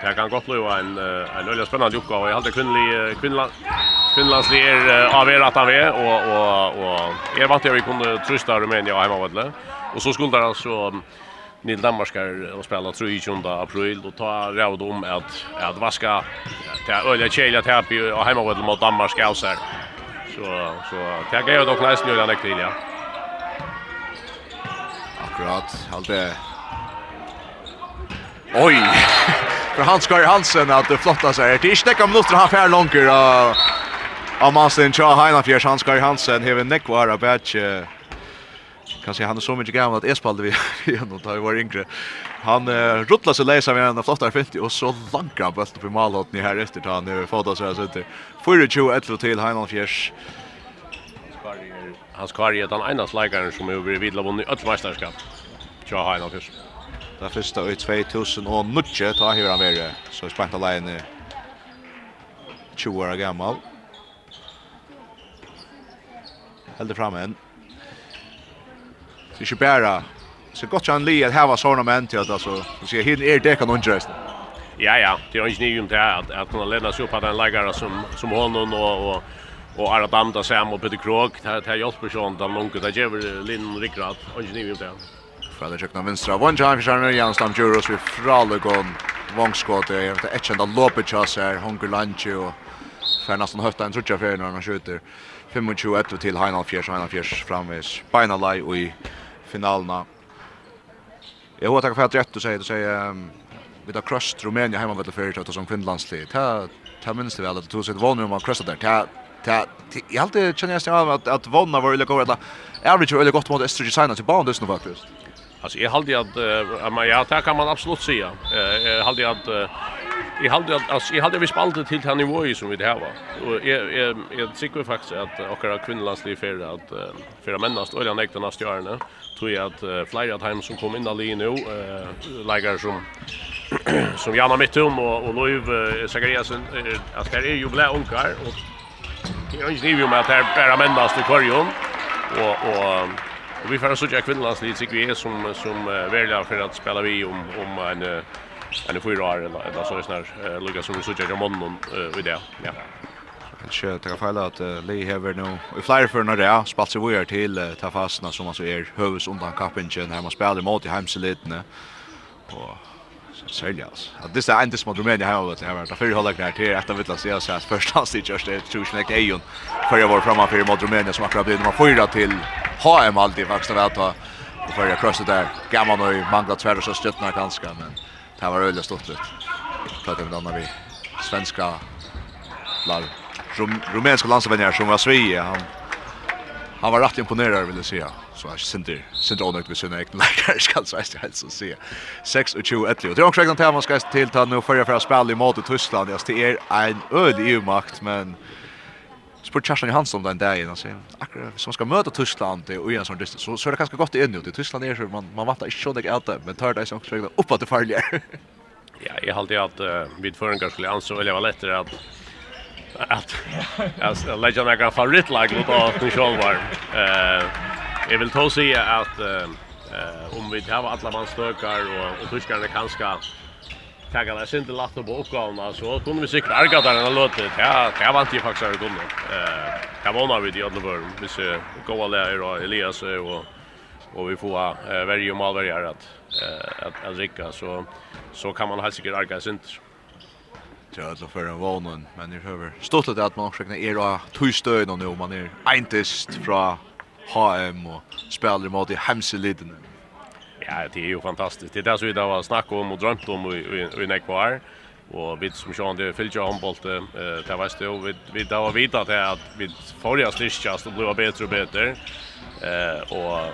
Det kan gott lova en en öliga spännande uppgåva och jag hade kvinnlig kvinnland kvinnlandslig är av er att han är och och och är vant jag vi kunde trösta Rumänien och hemma vadle. Och så skulle det alltså Nil Danmarskar och spela 3 april och ta råd om att att vaska ta öliga kälja till happy hemma mot Danmark alltså. Så så ta jag dock nästan nu den till ja. Akkurat halt det. Oj. För Hans Kar Hansen att det flotta sig. Det är inte några minuter han fär långt och Amansen Cha Heinafjärs Hans Kar Hansen har en neckvara batch. Uh, kan se han är så mycket gammal att Espalde vi ändå tar var yngre. Han uh, ruttlar sig läsa med en flottar 50 och så lankar han bulten på ni här efter att han uh, fotar sig alltså inte. 4-2-1 till Heinolf Fjärs. Hans Kari är den enda slagaren som har blivit vidla vunnit ett mästerskap. Tja Heinolf Fjärs. Det första i 2000 och nutje tar hur han värre. Så spänta line 20 år gammal. Helt fram en det är ju bara så gott han li att ha såna män till att alltså så ser hin är det kan undrast. Ja ja, det är ju inte att att kunna lämna sig upp på den läggare som som honom och och och alla banda sam och Peter Krog här här hjälper sånt där långt där ger Linn Rickard och ju ju inte. Fader Jökna vänstra one time för Arne Jansson Juros vi Fralegon vångskott är efter ett enda loppet chans här Hunger Lunch och för nästan höfta en trutcha för när han skjuter 25-1 till Heinald Fjärs Heinald Fjärs framvis Beinalai och i finalerna. Jag har tagit för att rätt och säga det säger vi har crushed Rumänien hemma vid förut som kvinnlandslag. Ta ta minst väl att det tog sig vann om man crushade där. Ta ta jag hade känner jag att att vanna var eller att Average eller gott mot Österrike signa till banan dessutom faktiskt. Alltså jag hade att ja, det kan man absolut säga. Jag hade att Jag hade alltså jag hade vi spaltat till han nivå som vi det här var. Och jag jag jag tycker faktiskt att åkara kvinnolandsliv för att för männast och den äkta nästa åren tror jag att flera time som kom in ali nu eh lägger som som Janna Mittum och och Löv Sakariasen att här är ju blä onkar och jag är ju med att här bara männast i korgen och och Och vi får sådär kvinnlandsliv tycker vi är som, som uh, för att spela vi om, om en eller fyra år eller eller så är snär Lucas som vi såg jag morgon och i det. Ja. Kanske ta fel att Lee Hever nu i flyer för några spalt sig vidare till ta fastna som alltså är hövs undan kapingen man spelar mot i hemselitne. Och Säljas. Att det är inte smart Rumänien här och det här var för hålla kvar till att villas se så här första tid just det tror jag inte Ejon för jag var framme för mot Rumänien som akkurat blev nummer fyra till HM alltid faktiskt att ta och för jag krossade där gammal och manglat svärd så stöttna ganska men Det var öle stort rätt. Pratar med andra vi svenska lag rum rumänska landsvänner som var Sverige han han var rätt imponerad vill jag säga. Så jag synter synter onökt med sina egna läkare ska så jag helst så se. 6 och 21. Det är också en man ska till ta nu förra för att spela i mot Tyskland. Det är en öd EU-makt men spurt Kjartan Johansson den dagen och säger akkurat som ska möta Tyskland och i en sån distans så så är det ganska gott i nu Tyskland är så man man väntar inte så det är inte men tar det sig också upp att det faller. Ja, jag hade att uh, vid förrän skulle anså eller var lättare att att jag lägger några favoritlag mot att ni själv var. Eh jag vill ta sig att eh om vi tar alla man stökar och och tyskarna kanske taka det sent lagt på uppgåvan så kunde vi säkert arga där den låter. Ja, det var inte faktiskt det kunde. Eh, kan vara vånar i andra Börn. Vi ser goda lärare och Elias och och vi får eh, varje mål varje att eh att att rycka så så kan man helt säkert arga sent. Ja, det för en vånen, men det över. Stort att man försöker är då tustöd nu man är entist från HM och spelar mot i hemseliden. Ja, det är ju fantastiskt. Det är det som vi där har snack om och drömt om i i, i Nekvar. Och vi som Sean det fyllde jag handboll eh där var det vi vi då var vita att att vi förra styrkast och blev bättre och bättre. Eh och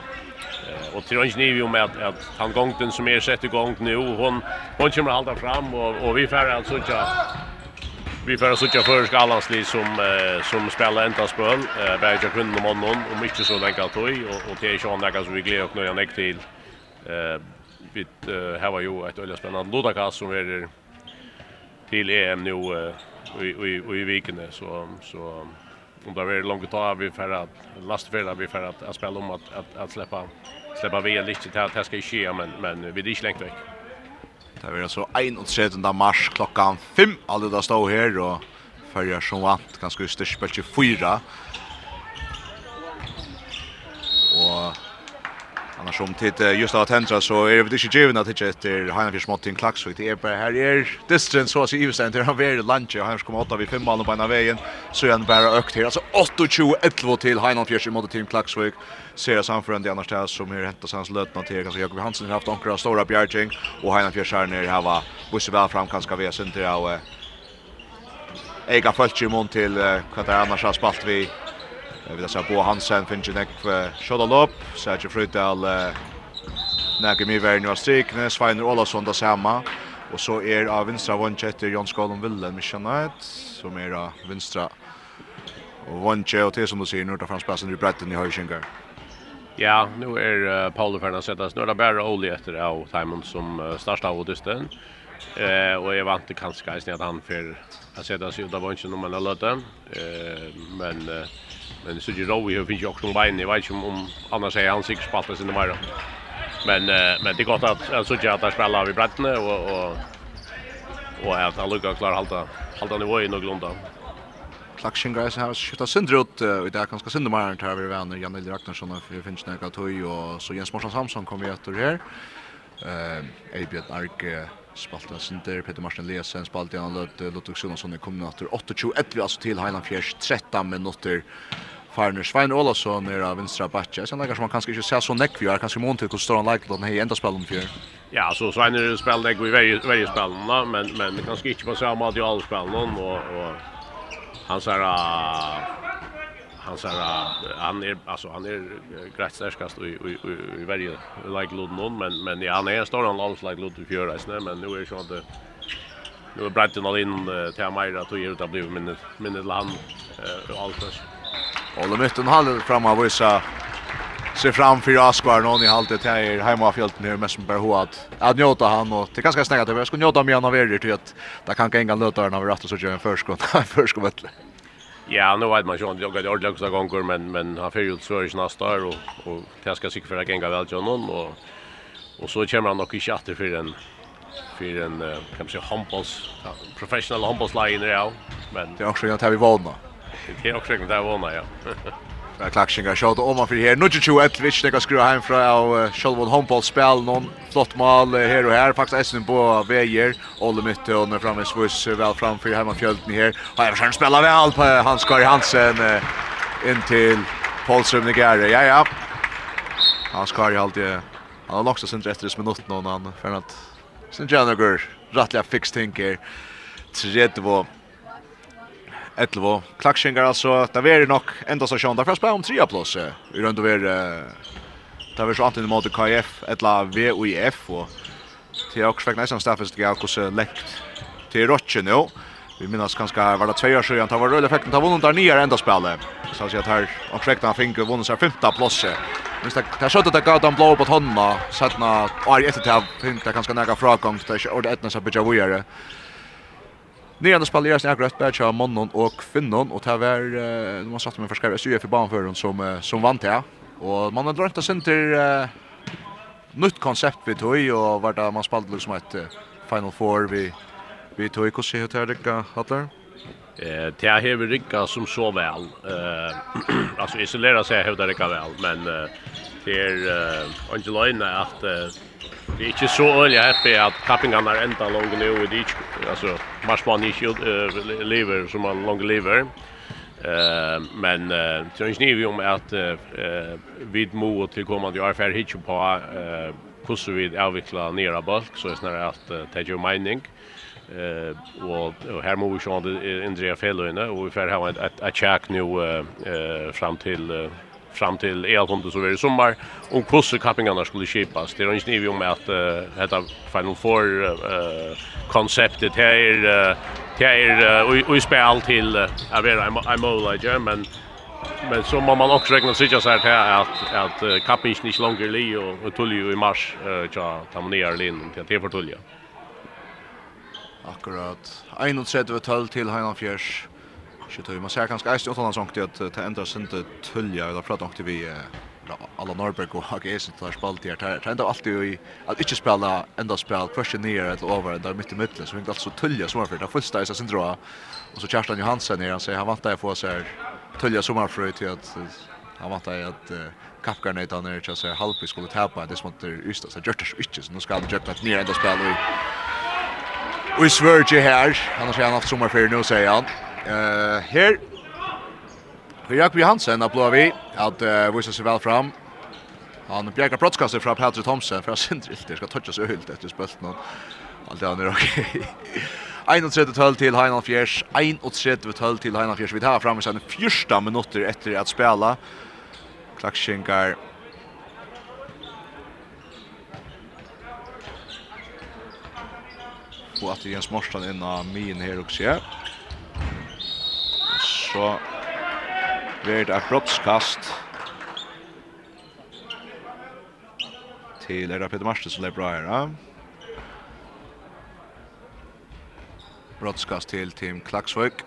och till och med ju med att, att han gången som är sett igång nu hon hon kommer hålla fram och och vi får alltså inte vi får söka för Skalansli som eh, som spelar ända spel eh, Berger Kund och Monnon och mycket så länge att och och det är ju andra som vi glädjer och nöjer näck till Eh vi har ju ett öliga spännande lodakast som är till EM nu i i i veckan så så om det är långt tag vi för att lastfärda vi för att, att spela om att att, att släppa släppa vi lite till att det ska ske men men vi det är längt veck. Det är så 31 mars klockan 5 alltså där står här och följer som vant. Ganska styrspel 24 Annars om tid just att tända så är det inte givet att det efter Heina Fisch mot Klax det är bara här är distance så så i sen där han var lunch och han ska komma åtta vid fem malen på ena vägen så är han bara ökt här alltså 28 11 till Heina Fisch mot Team Klax ser jag samför annars där som är hämtat hans lötna till kanske Jakob Hansen har haft några stora bjärging och Heina Fisch här nere här var busse väl fram kanske vi sen där av Ega följt sig i mån till vad det annars har spalt vi Vi ser Bo Hansen, Fincher Nekv, Sjödalop, Sergio Frydal, Nekv Miver, Nua Strikne, Sveiner Olavsson da samme. Og så er av vinstra vondtje etter Jon Skålom Villen, Mishanait, som er av vinstra vondtje, og til som du sier, fram Fransplassen i bretten i Høyskjengar. Ja, nu är uh, Paolo Fernandes sätta snurra bara Oli efter av Timon som uh, starta av Odysten. Eh och jag vant kanske att han för att sätta sig ut av vunchen om man har löten. Eh men uh, Men det sitter Rowe har finns ju också en bein, jag vet inte om annars är han säkert in i mer. Men men det är gott att jag såg att spela spelar vi bredden och och och att han lyckas klar halta halta nivå i någorlunda. Klaxing guys har skjutit sönder ut i det ganska sönder mer tar vi vänner Janne Ragnarsson och vi finns några toy och så Jens Marsson Samson kommer ju åter här. Eh Ebjörn Arke Spalten Sinter, Peter Marsen Lesen, Spalten han lød Lottuk Sjonsson i kombinator 28, etter altså til Heiland Fjers, 13 minutter. Farner Svein Olasson er av vinstra batja, sen leikar som han kanskje ikke ser så nekk vi er, kanskje mån til hvordan står han leikar den hei enda spelen fjør. Ja, så Svein er spelen vi i varje spelen, men, men kanskje ikke på samme at i alle spelen, og, og han sier han sa han är alltså han är grejt starkast i i i varje like Lord någon men men ja han är stor han långt like Lord i fjärde nej men nu är det så att nu är Brighton all in till mig att ju utan blir minnet minnet land eh allt så Olle Mytten håller fram av vissa se fram för Askvar någon i halvtid haltet här i hemmafjälten nu men som bara hur att att njuta han och det ganska snägt att jag ska njuta mer av er till att det kan gänga lötarna av rätt och så gör en förskott förskott. Ja, nu vet man ju inte jag har också gånger men men han får ju ut Sverige nästa år och och det ska säkert för att gänga väl till någon och och så kommer han nog i chatter för en för en kan man säga handbolls professional handbolls line ja men det är också jag tar vi vana. Det är också jag tar vi vana ja. Ja, klaxingar shot om man för här. Nu tjugo ett switch det kan skruva hem från av Shalvon Hompal spel någon flott mål här och här faktiskt Essen på väger Olle Mytte och när framme Swiss väl framför hemma fjälten här. Har jag försökt spela väl på Hans Kari Hansen in till Paulström Nigare. Ja ja. Hans Kari alltid han har lagt sin sen efter minuten någon han för att sen Janager rättliga fix tänker 30 11. Klackshingar alltså, det är nog ända så sjönda för spel om 3 plus. Vi runt över det var så antingen mot KF eller VUIF och till också fick nästan staffet det gick också läkt till Rotchen nu. Vi minns ganska var det två år sedan det var röda effekten var vunnen där nya ända spelet. Så att här och fick han fick vunnen sig femte plats. Men det där skottet där gav han blå på handen och är ett till fint där ganska nära framgång där och det är nästan så bättre vidare. Nere andra spelare är gröt bara kör mannen och kvinnan och det var nu man jag med mig förskriva SU för banföraren som som vann det och man har drömt att center nytt koncept vi tog och vart man spelade liksom ett final four vi vi tog i se hur det gick Eh det här vi rycka som så väl. Eh alltså isolera sig hur det rycka väl men det är Angelina att vi är inte så öliga happy att kappingarna ända långt nu och det alltså mars man inte uh, lever som man långt lever. Eh men eh så är ni om att eh vid mo till kommande jag är hit på eh hur vi avvikla nere bulk så är snarare att uh, ta ju mining eh och, här måste vi se om det Andrea Fellöne och vi får ha ett ett check nu eh fram till fram till E-altonde så blir det sommar om kurser kappingarna skulle skipas. Det är inte nivå om att uh, detta Final Four uh, konceptet här är uh, här är uh, i spel till uh, jag vet I'm all men men så må man också räkna sig så här att att, uh, kappingen inte längre li och, och tulju i mars uh, man ner lin till att det för tulja. Akkurat. 31-12 till Heinan Fjärs. Så tror man ser kanske är utan sånt att ta ändra sin tulja eller prata om vi alla Norberg och AGS så tar spalt där. Det ändå alltid i att inte spela ända spel question ner eller över där mitt i mitten så inte alltså tulja som för det första är så dra. Och så Kerstin Johansson när han säger han väntar jag få så här tulja som för till att han väntar att kapkarna utan när så säger halvpis skulle tappa det som inte just så gjort det inte så nu ska han jäkla ner ända spel och i Sverige här. Annars har han haft sommarferie nu säger han. Eh her for Jakob Johansen applåer vi at uh, viser seg vel fram. Han bjergar brottskastet fra Patrick Thomsen fra Sindrilt. Det skal toucha seg høylt etter spølt nå. Alt det han er ok. 31-12 til Heinald Fjers. 31-12 til Heinald Fjers. Vi tar fram i sine första minutter etter at spela. Klackskänkar. og at Jens Morsan inn av min her også. Ja så blir det brottskast til Era Peter Marstens som er bra her. Ja. Brottskast til Tim Klaksvøk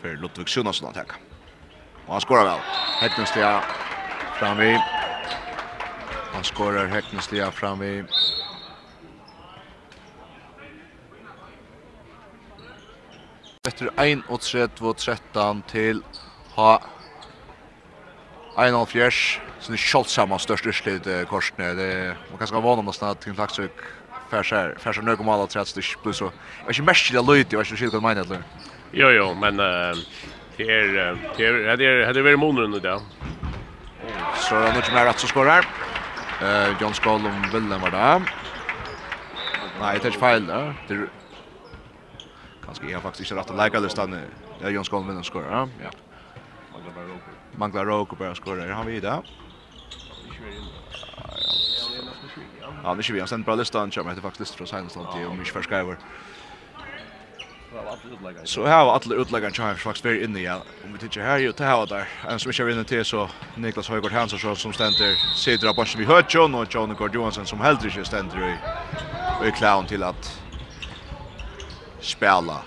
for Ludvig Sjunasson at hekka. Og han skårer vel. Heknenslia framvi. Han skorar Heknenslia framvi. etter 31-13 til ha 1,5 sin kjoldsama størst urslit korsene. Det man kan skal vana nesten at Tim Klaksvik färsar färsar några mål att det blir så. Jag är mest det löjt, jag är inte vad menar eller? Jo jo, men det är det är det är det är väl månaden nu där. Så det är nog mer att så skorar. Eh John Skål om Willem var där. Nej, det är fel där. Ganska jag har faktiskt inte rätt att lägga listan. Ja, Jon Skål vinner skor. Ja. Ja. Manglar Roker bara skorar. Han vi där. Ja, det är ju en sen bra listan. Jag heter faktiskt listan från sen så att jag mycket förskriver. Så här var alla utläggare som faktiskt var inne ja. Om vi tittar här ju till här där. En som kör in till så Niklas Höjgård Hansson som ständer sidra på som vi hör John och John Gord Johansson som helt inte ständer i, i clown till att spela.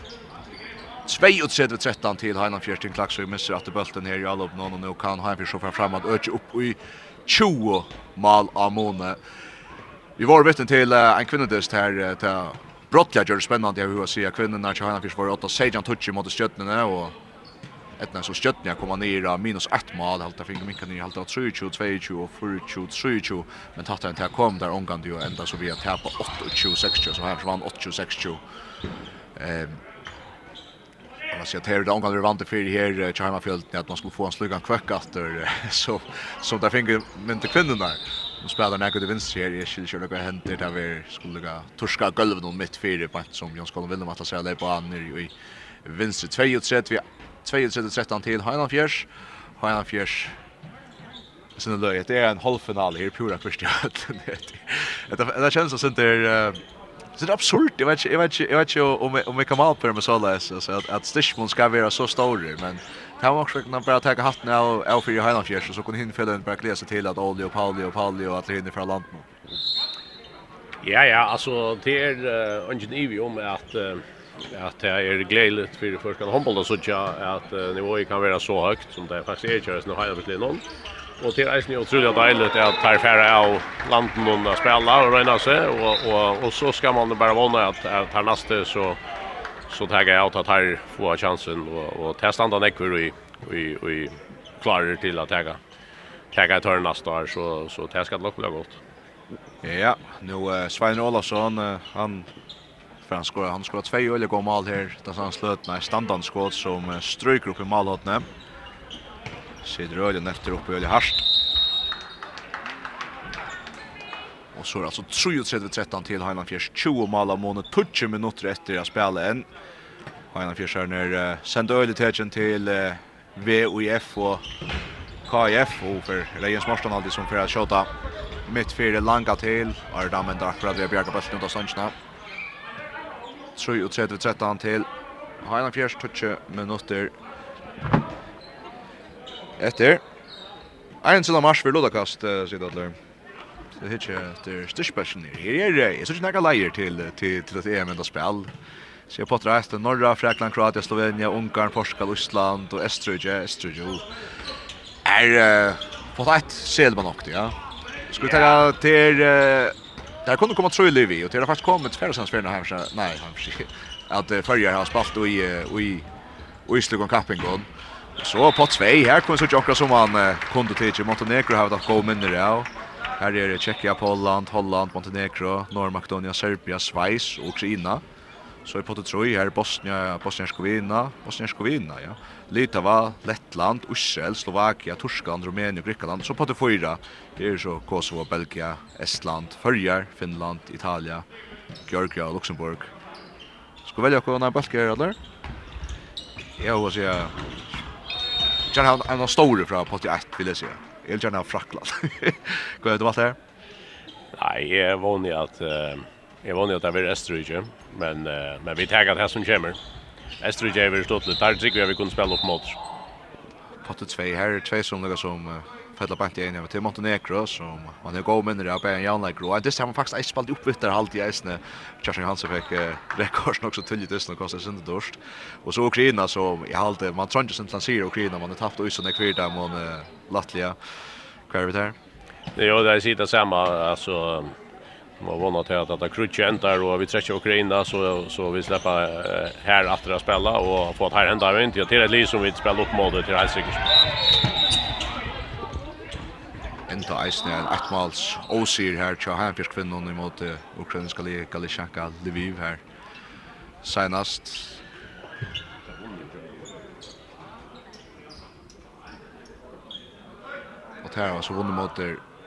32-13 til Heinan Fjertin Klaksøy misser at bulten her i Alup nå og nå kan Heinan Fjertin fra fram at øke opp i 20 mal av måned. Vi var vittne til uh, en kvinnedest her uh, til Brottja gjør det spennende jeg vil si at kvinnerne til Heinan Fjertin var 8 16 touch mot stjøttene og etna så stjøttene kom ned av minus 1 mal halta finger minkan i halta 22 22 og 24 23 men tatt han til kom der omgang det jo enda så vi har tappa 28 26 så her vann 28 26 Ehm man ser att här då går vant för här Chima Field att man skulle få en slugan kvack efter så så där fick men till kvinnan där. Nu spelar näka till vinst här i skulle köra gå hem där vi skulle gå torska golvet någon mitt fyra på som Jons Kolon vinner att säga det på han i vinst 2 och 3 vi 2 och 13 till Hainan Fjärs. Hainan Fjärs Sen då det är en halvfinal här pura första. Det det känns som att det Så det är absurt. Jag vet inte, jag vet inte, jag vet inte om om vi kan mal på med så läs så att att Stishmon ska vara så stor men det var också när bara ta hatten av av för Johan Fjärs så kunde hinna fylla en bara läsa till att Olli Pauli och Pauli och att hinna från landet. Ja ja, alltså det är ingen ivi om att att det är glädjeligt för kan handbollen så att nivån kan vara så högt som det faktiskt är körs nu hela tiden. Og det er eisen utrolig deilig at tar færre av landen och spiller og røyner seg, og, og, og så skal man bare våne at, at her neste så, så tar jeg at her får chansen, og, og til standene jeg vil vi, vi klarer til at jeg tagga tar nästa år så så det ska nog bli gott. Ja, nu uh, Svein Olausson uh, han för han skorar han skorar två öliga mål här där han slöt när standardskott som uh, stryker upp i målhållet. Sitter Ölen efter uppe Ölen harst. Och så är det alltså 33-13 till Heinan Fjärs 20 mål av månet 20 minuter efter att spela en. Heinan Fjärs här när uh, sänder Ölen tägen till uh, VOIF och KIF och för Rejens Marston alltid som för att köta mitt fyra langa till. Ardamen där för att vi har bjärgat bäst av Sanchna. 33-13 till Heinan Fjärs 20 minuter Etter. Ein til mars for Ludakast, sier det alle. Det er ikke etter styrspesjen her. Her er det, jeg synes ikke leier til, til, til et EM enda spill. Så jeg potter etter Norra, Frekland, Kroatia, Slovenia, Ungarn, Portugal, Island og Estrøyje, Estrøyje. er på ett sel man åkte, ja. Skulle ta till där kunde komma i, vi och det har faktiskt kommit Färjestads för här så nej, han att Färjar har spalt i i i Island Campingon. Så på tvei, her kom så tjokka som han eh, kunde til. Montenegro har det gå minner, ja. Her er Tjekkia, Holland, Holland, Montenegro, Norr-Makedonia, Serbia, Schweiz og Ukraina. Så i potte troi, her er Bosnia, Bosnia-Herzegovina, Bosnia-Herzegovina, ja. Litava, Lettland, Ussel, Slovakia, Torskland, och Grekland. Så på det fyra, her det så Kosovo, Belgia, Estland, Førjar, Finland, Italia, Georgia og Luxemburg. Skal velja hva hva hva hva hva hva hva hva gärna ha en stor från på 81 vill jag säga. Jag vill gärna ha fracklat. Går det vart här? Nej, jag vann ju att jag vann ju att det blir Österrike, men men vi tar det här som kommer. Estrige är väl stått lite där tycker jag vi kunde spela upp mot. På 2 här, två som några som fälla bant igen över till Montenegro som man är go mindre av en Jan like och det har man faktiskt inte spelat upp vittar halt i isne Charles Hansen fick rekords också till just och kostar sin dorst och så Ukraina så i halt man tror inte sen lansera Ukraina man har tappat ut såna kvar där man Latvia kvar där Ja, det är sitta samma alltså Man var något att det krutcha ända och vi träffar Ukraina så så vi släppa här att spela och få att här ända inte till ett liv som vi spelar upp mot till Helsinki enda eisne en ettmals åsir her til kvinnon imot ukrainska li Galishanka Lviv her. Senast og her var så vunnet mot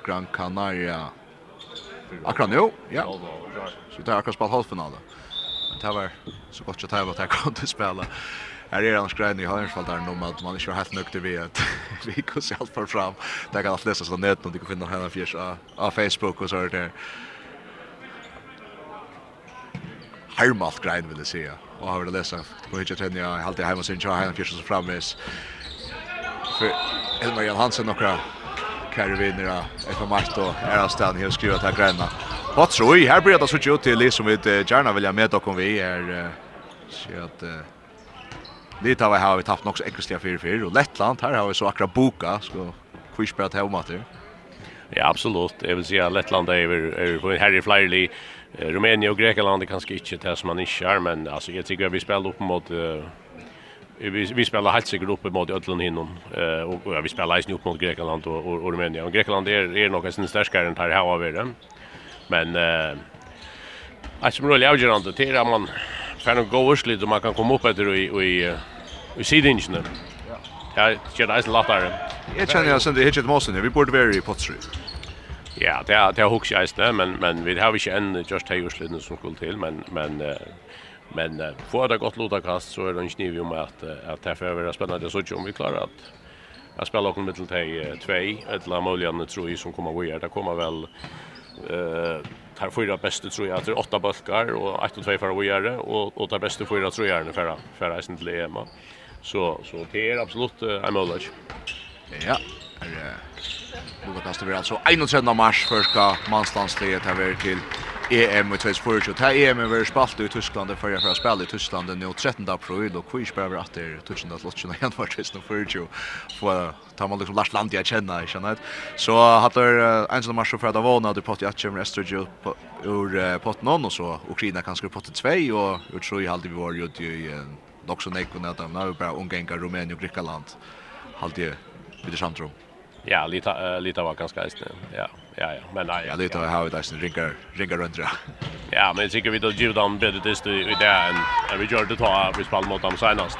Gran Canaria. Akkurat nu, ja så det er akkurat spalt halvfinale men det var så godt at det var at jeg kom til å Här är hans grej i Hörnsvall om att man inte har helt nökter vid att vi kan se allt för fram. Det kan allt läsas av nätet och du kan finna henne fjärs av Facebook och så är det. Härmalt grej vill jag säga. Och har vi det läsa. På hittar jag jag alltid hemma sin tjej henne fjärs och framvis. För Elmar Jan Hansen och Kari vinner av Mart och är av stan här skriver att här. Vad tror jag? Här blir det så ut till som vi gärna vill ha med och vi är så att Lita har vi har vi tappt nog så äckliga 4-4 och Lettland här har vi så akra boka så quiz på att hemma. Ja, absolut. Jag vill säga Lettland är är på här i Flyerly. Rumänien och Grekland är kanske inte det som man inte är, men alltså jag tycker vi spelar upp mot uh, vi vi spelar helt säkert upp mot Ödlund hinnon eh och, och ja, vi spelar ju upp mot Grekland och och, och Rumänien. Och Grekland är är nog kanske starkare än här har vi det. Men eh Alltså, men det är avgörande. Det är man för någon gå urslit och man kan komma upp efter i i i sidingen. Ja. Ja, det är nice latar. Jag känner jag sen det hitchet måste vi borde vara i Potsry. Ja, det är det är hooks ice men men vi har ju inte just här urslit som skulle till men men men får det gott låta kast så är det en kniv om att att det får vara spännande så om vi klarar att Jag spelar också mittel till 2 eller möjligen tror jag som kommer att göra. Det kommer väl eh tar fyra bästa tror jag att det är åtta bulkar och ett och två för att göra och och tar bästa fyra tror jag för för reisen till EM. Så så det är absolut en möjlighet. Ja. Er, Lukas Kastor alltså 31. mars, først skal mannslandsliget her till EM i 2024. Det här EM är spalt i Tyskland, för jag får spela i Tyskland nu 13 april och kvish behöver att det är Tyskland att lotsa igen för 2024. För tar man liksom Lars Land jag känner, jag känner. Så har en sån match för att vara det potty att kommer Estrogi ur pott någon och så Ukraina kan skriva pott 2 och jag tror i halde vi var ju i nog så näck kunde att de nu bara omgänga Rumänien och Grekland. Halde vi det samtrum. Ja, lite lite var ganska istället. Ja ja, ja. Men nej. Ja, det tar jag har det sen ringar ringar runt. Ja, men jag tycker vi då ger dem bättre det i där än vi gjorde ta vi spel mot dem senast.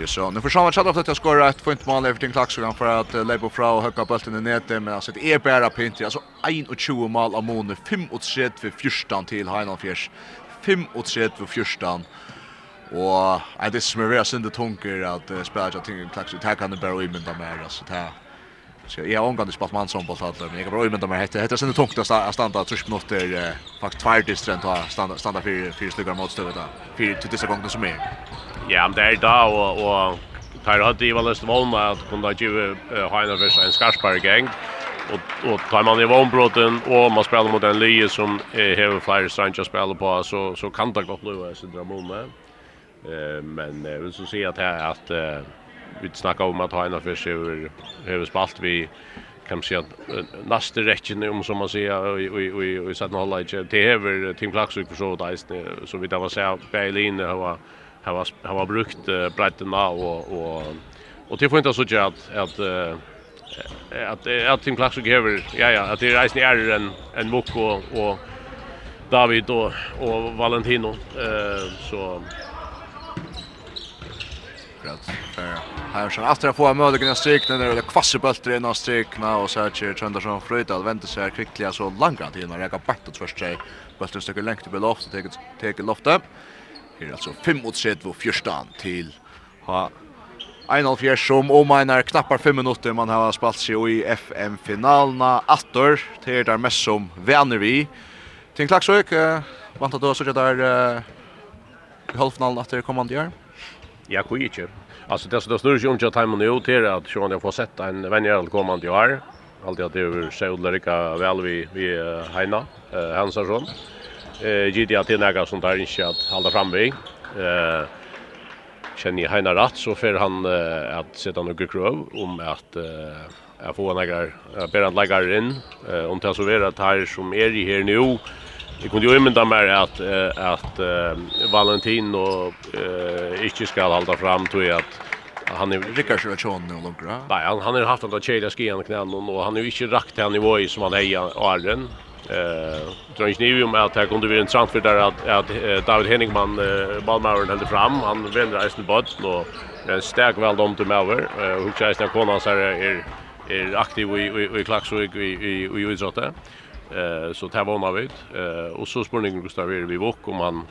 Jo så, nu försvann Chad ofta att skora ett point mål Everton så för att Lebo Frau och höcka bollen i nätet men alltså det är bara pint alltså 21 mål av mån 5 och 3 för 14 till Heinolfjärs. 5 och 3 för 14. Och det är det som är synd det tunker att spela jag tänker Klaxon tackar den bara i men där alltså det Så jag har omgående spalt man som på hade men jag har bra i med de hette. Hette sen tungt att standa tror på något där faktiskt tvär distrent att standa standa för fyra sluggar mot stövet där. Fyra till dessa gånger som är. Ja, men det är då och och tar hade ju väl Svalna att kunna ge Heiner för en skarpare gäng. Och och tar man i vånbrotten och man spelar mot en lie som är har flera strange spelar på så så kan det gå då så drar man med. Eh men vill så se att här att vi snackar om att ha en affär över över spalt vi kan se nästa räcken om som man säger och och i i satt hålla inte det över Tim Klaxvik för så där så vi där var så Berlin har har har brukt bredden och och och det får inte så att att att att Tim Klaxvik över ja ja att det är nästan är en en och och David och och Valentino eh så akkurat. För här sen efter få möjligheten att strikna när det kvasse bultar innan strikna och så här Tröndarsson Fröjdal väntar sig kvickliga så långt tid när jag har bättre först sig. Bulten stycke längt upp i loft och tar loftet. Det är alltså 5 mot 7 och förstan till ha Einolf Fjärs som om einar knappar fem minutter man har spalt seg i FM-finalna. Attor, det er der mest som vänner vi. Till Klaksøk, uh, vant at du har suttet der uh, i halvfinalen att det kommande gjør. Ja, kui gick Altså, Alltså det så det snurrar ju om jag tajmar nu till att Sean jag får sätta en vänjärl kommande år. Alltid at det är Söderlika väl vi vi Heina eh Hansarsson. Eh gick jeg till nega som tar inte at halda fram vi. Eh känner jag Heina rätt så för han att sätta några krøv om att eh Jag får några, jag ber att lägga in, om det så är att här som är i her nu, Jag kunde ju ymynda mig att, att uh, Valentin och uh, inte ska hålla fram till att han är Rickard Sjölsson nu långt bra. Nej, han han har haft att tjeja skian knän och han har ju inte rakt den nivå som han hejar Arden. Eh, tror inte ni om att här kunde vi en transfer där att att David Henningman uh, Balmauren hade fram. Han vänder resten bort och en stark väl dom till Malmö. Eh, hur känns det att Konas är är aktiv i i i Klaxvik i i i utsatte. Eh så det var något eh och så spurningen Gustav är vi vok om han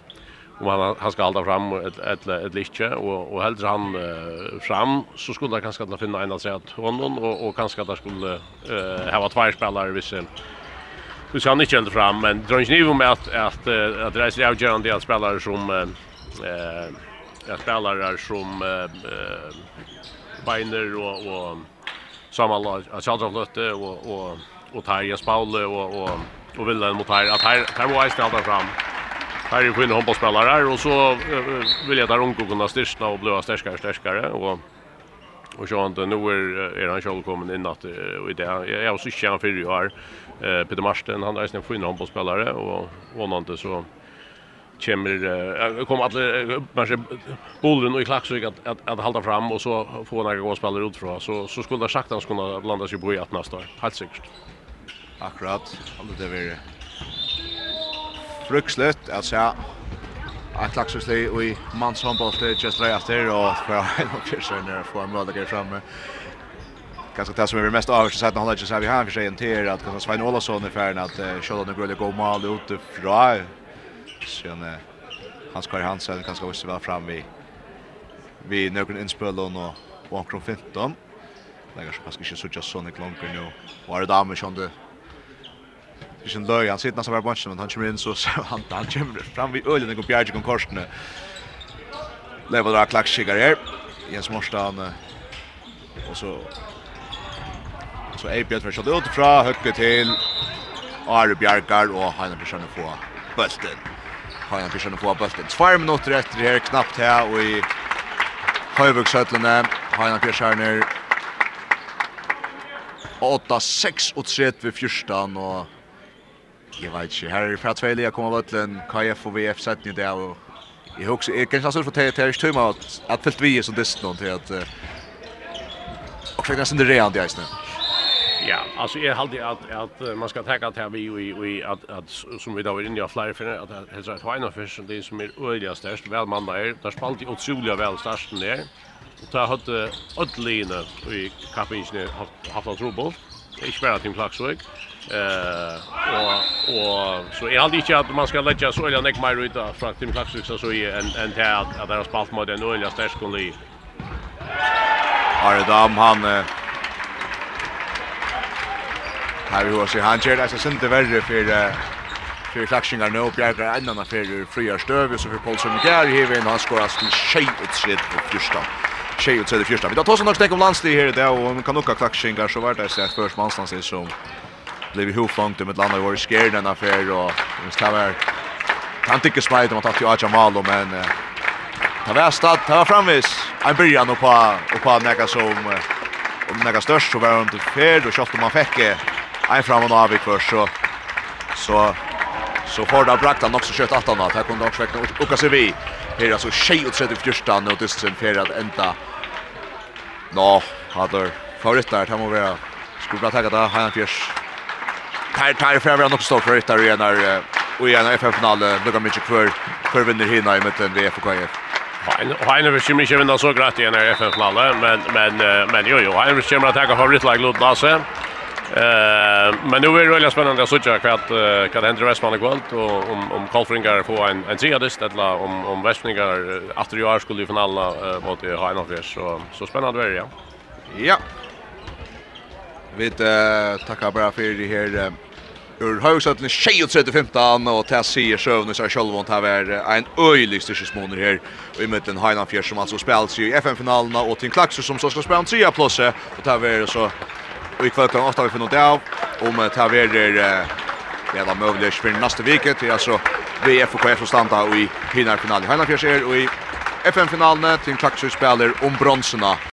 om han han ska hålla fram ett ett ett och och hellre han uh, fram så skulle han kanske att finna en att säga att honom och och kanske att han skulle eh ha två spelare vis. sin Vi ska inte ända fram, men drar är inte med att, att, att det är så avgörande att spelare som eh, jag spelare som eh, Beiner och, och Samal Charles Lotte och, och och Tarja Spaule och och och Villan mot här att här här var Einstein där fram. Här är ju handbollsspelare och så vill jag där Ronko kunna styrsta och blöa starkare starkare och och så inte nu är är han själv kommen in att och i det jag också känner för ju här eh Peter Marsten han är ju en fin handbollsspelare och hon så kommer kommer alla kanske bollen och i klaxvik att att att hålla fram och så få några goda ut utifrån så så skulle det sagt han skulle blanda sig på i att nästa år helt säkert Akkurat, alle det vil frukslut, at se et laksesli og i mannshåndbolter just right after, og for en og kjørser når jeg får en mødlager framme. Ganske det som er mest avhørst, at han har ikke sagt vi har en forsegjen til, at kanskje Svein Ålasson i ferden, at Kjølland og Grølle gå mal ut fra, sen Hans Kari Hansen kanskje også vel fram i vi nøkken innspølen og omkring 15. Det er kanskje ikke så sånn ikke langer nå. Og er det damer som du Det är en löj, han sitter nästan bara på matchen, men han kommer in så, så han, han kommer fram vid öljen den går bjärg och korsene. Level drar klackskikare här. Jens Morstan, och så... Så Eibjörn för att utifra, högge till. Ari Bjarkar och Heina Bjørn få bulten. Heina Bjørn få bulten. Två minuter efter det här, knappt här och i Høyvøksøtlene, Heinar Bjørn 8-6 och 3 vid fyrstan, och Jeg vet ikke. Her er fra Tveilig jeg kommer vøtlen, KF og VF sett i det, og jeg husker, jeg kan ikke stå for til jeg ikke tøymer at jeg fyllt vi som dist noen til at og fikk nesten det reant i eisene. Ja, alltså jag hade att att man ska tacka till vi i att att som vi då var inne i flyer för att det är ett hina fish det som är öliga störst väl man där där spalt i otroliga väl störst där. Och där hade ödlina i kapingen haft haft en trubbel ikke bare til Klaksvøk. Eh och och så är det inte att man ska lägga så eller näck mer ut från Tim Klaksvik så så är en en här att deras spalt mot den öliga stärskon i. Har dam han Här vi hur sig han kör det så inte värre för för klaxingar nu och jag är en annan för fria stöv så för Paulsson Gär här vi han skorar till tjej ut sitt på första tjej och tredje första. Vi tar oss något om landstid här idag och man kan nog ha så var det så att först manstans som blev hofångt med landet var scared den affär och det ska vara han tycker smajt om att ta Acha Malo men ta var stad ta var framvis en början och på och på näka som och näka störst så var han inte färd och shot man fick en fram och av i först så så så får det brakt också kött att han att här kunde också väcka och sig vi Her er 36-14 og dysten fer at enda. Nå, hadde favoritter, det må være skulle bra ta det, Heian Fjers. Her tar fra hverandre nok stå for rytter i en her og i en FN-finale, noen mye kvar, kvar vinner hina i møtten ved FKF. Heine vil ikke mye vinne så gratt i FF FN-finale, men, men, men jo jo, Heine vil ikke mye takka favorittlag Lodnase. Eh, men nu är det väldigt spännande att söka kvart vad händer Westman i kväll och om om Kalfringar får en en tredje eller om om Westmingar efter jag skulle i finalen mot Haina Fresh så så spännande är det ja. Ja. Vi tackar bara för det här ur Haugsatlen 36-15 og til och så og Sjølvånd har vært en öjlig styrsesmåner här og i møten Heinan Fjärs som alltså spelar sig i FN-finalerna och til Klaxus som så ska spela en 3 plass och til å så Og i kväll kan 8 vi finna det av om det her är det var möjligt för nästa vecka till alltså VF och KF som standa i finalfinalen. i Heinarfjørs är og i FN-finalene till en klakksutspiller om bronserna.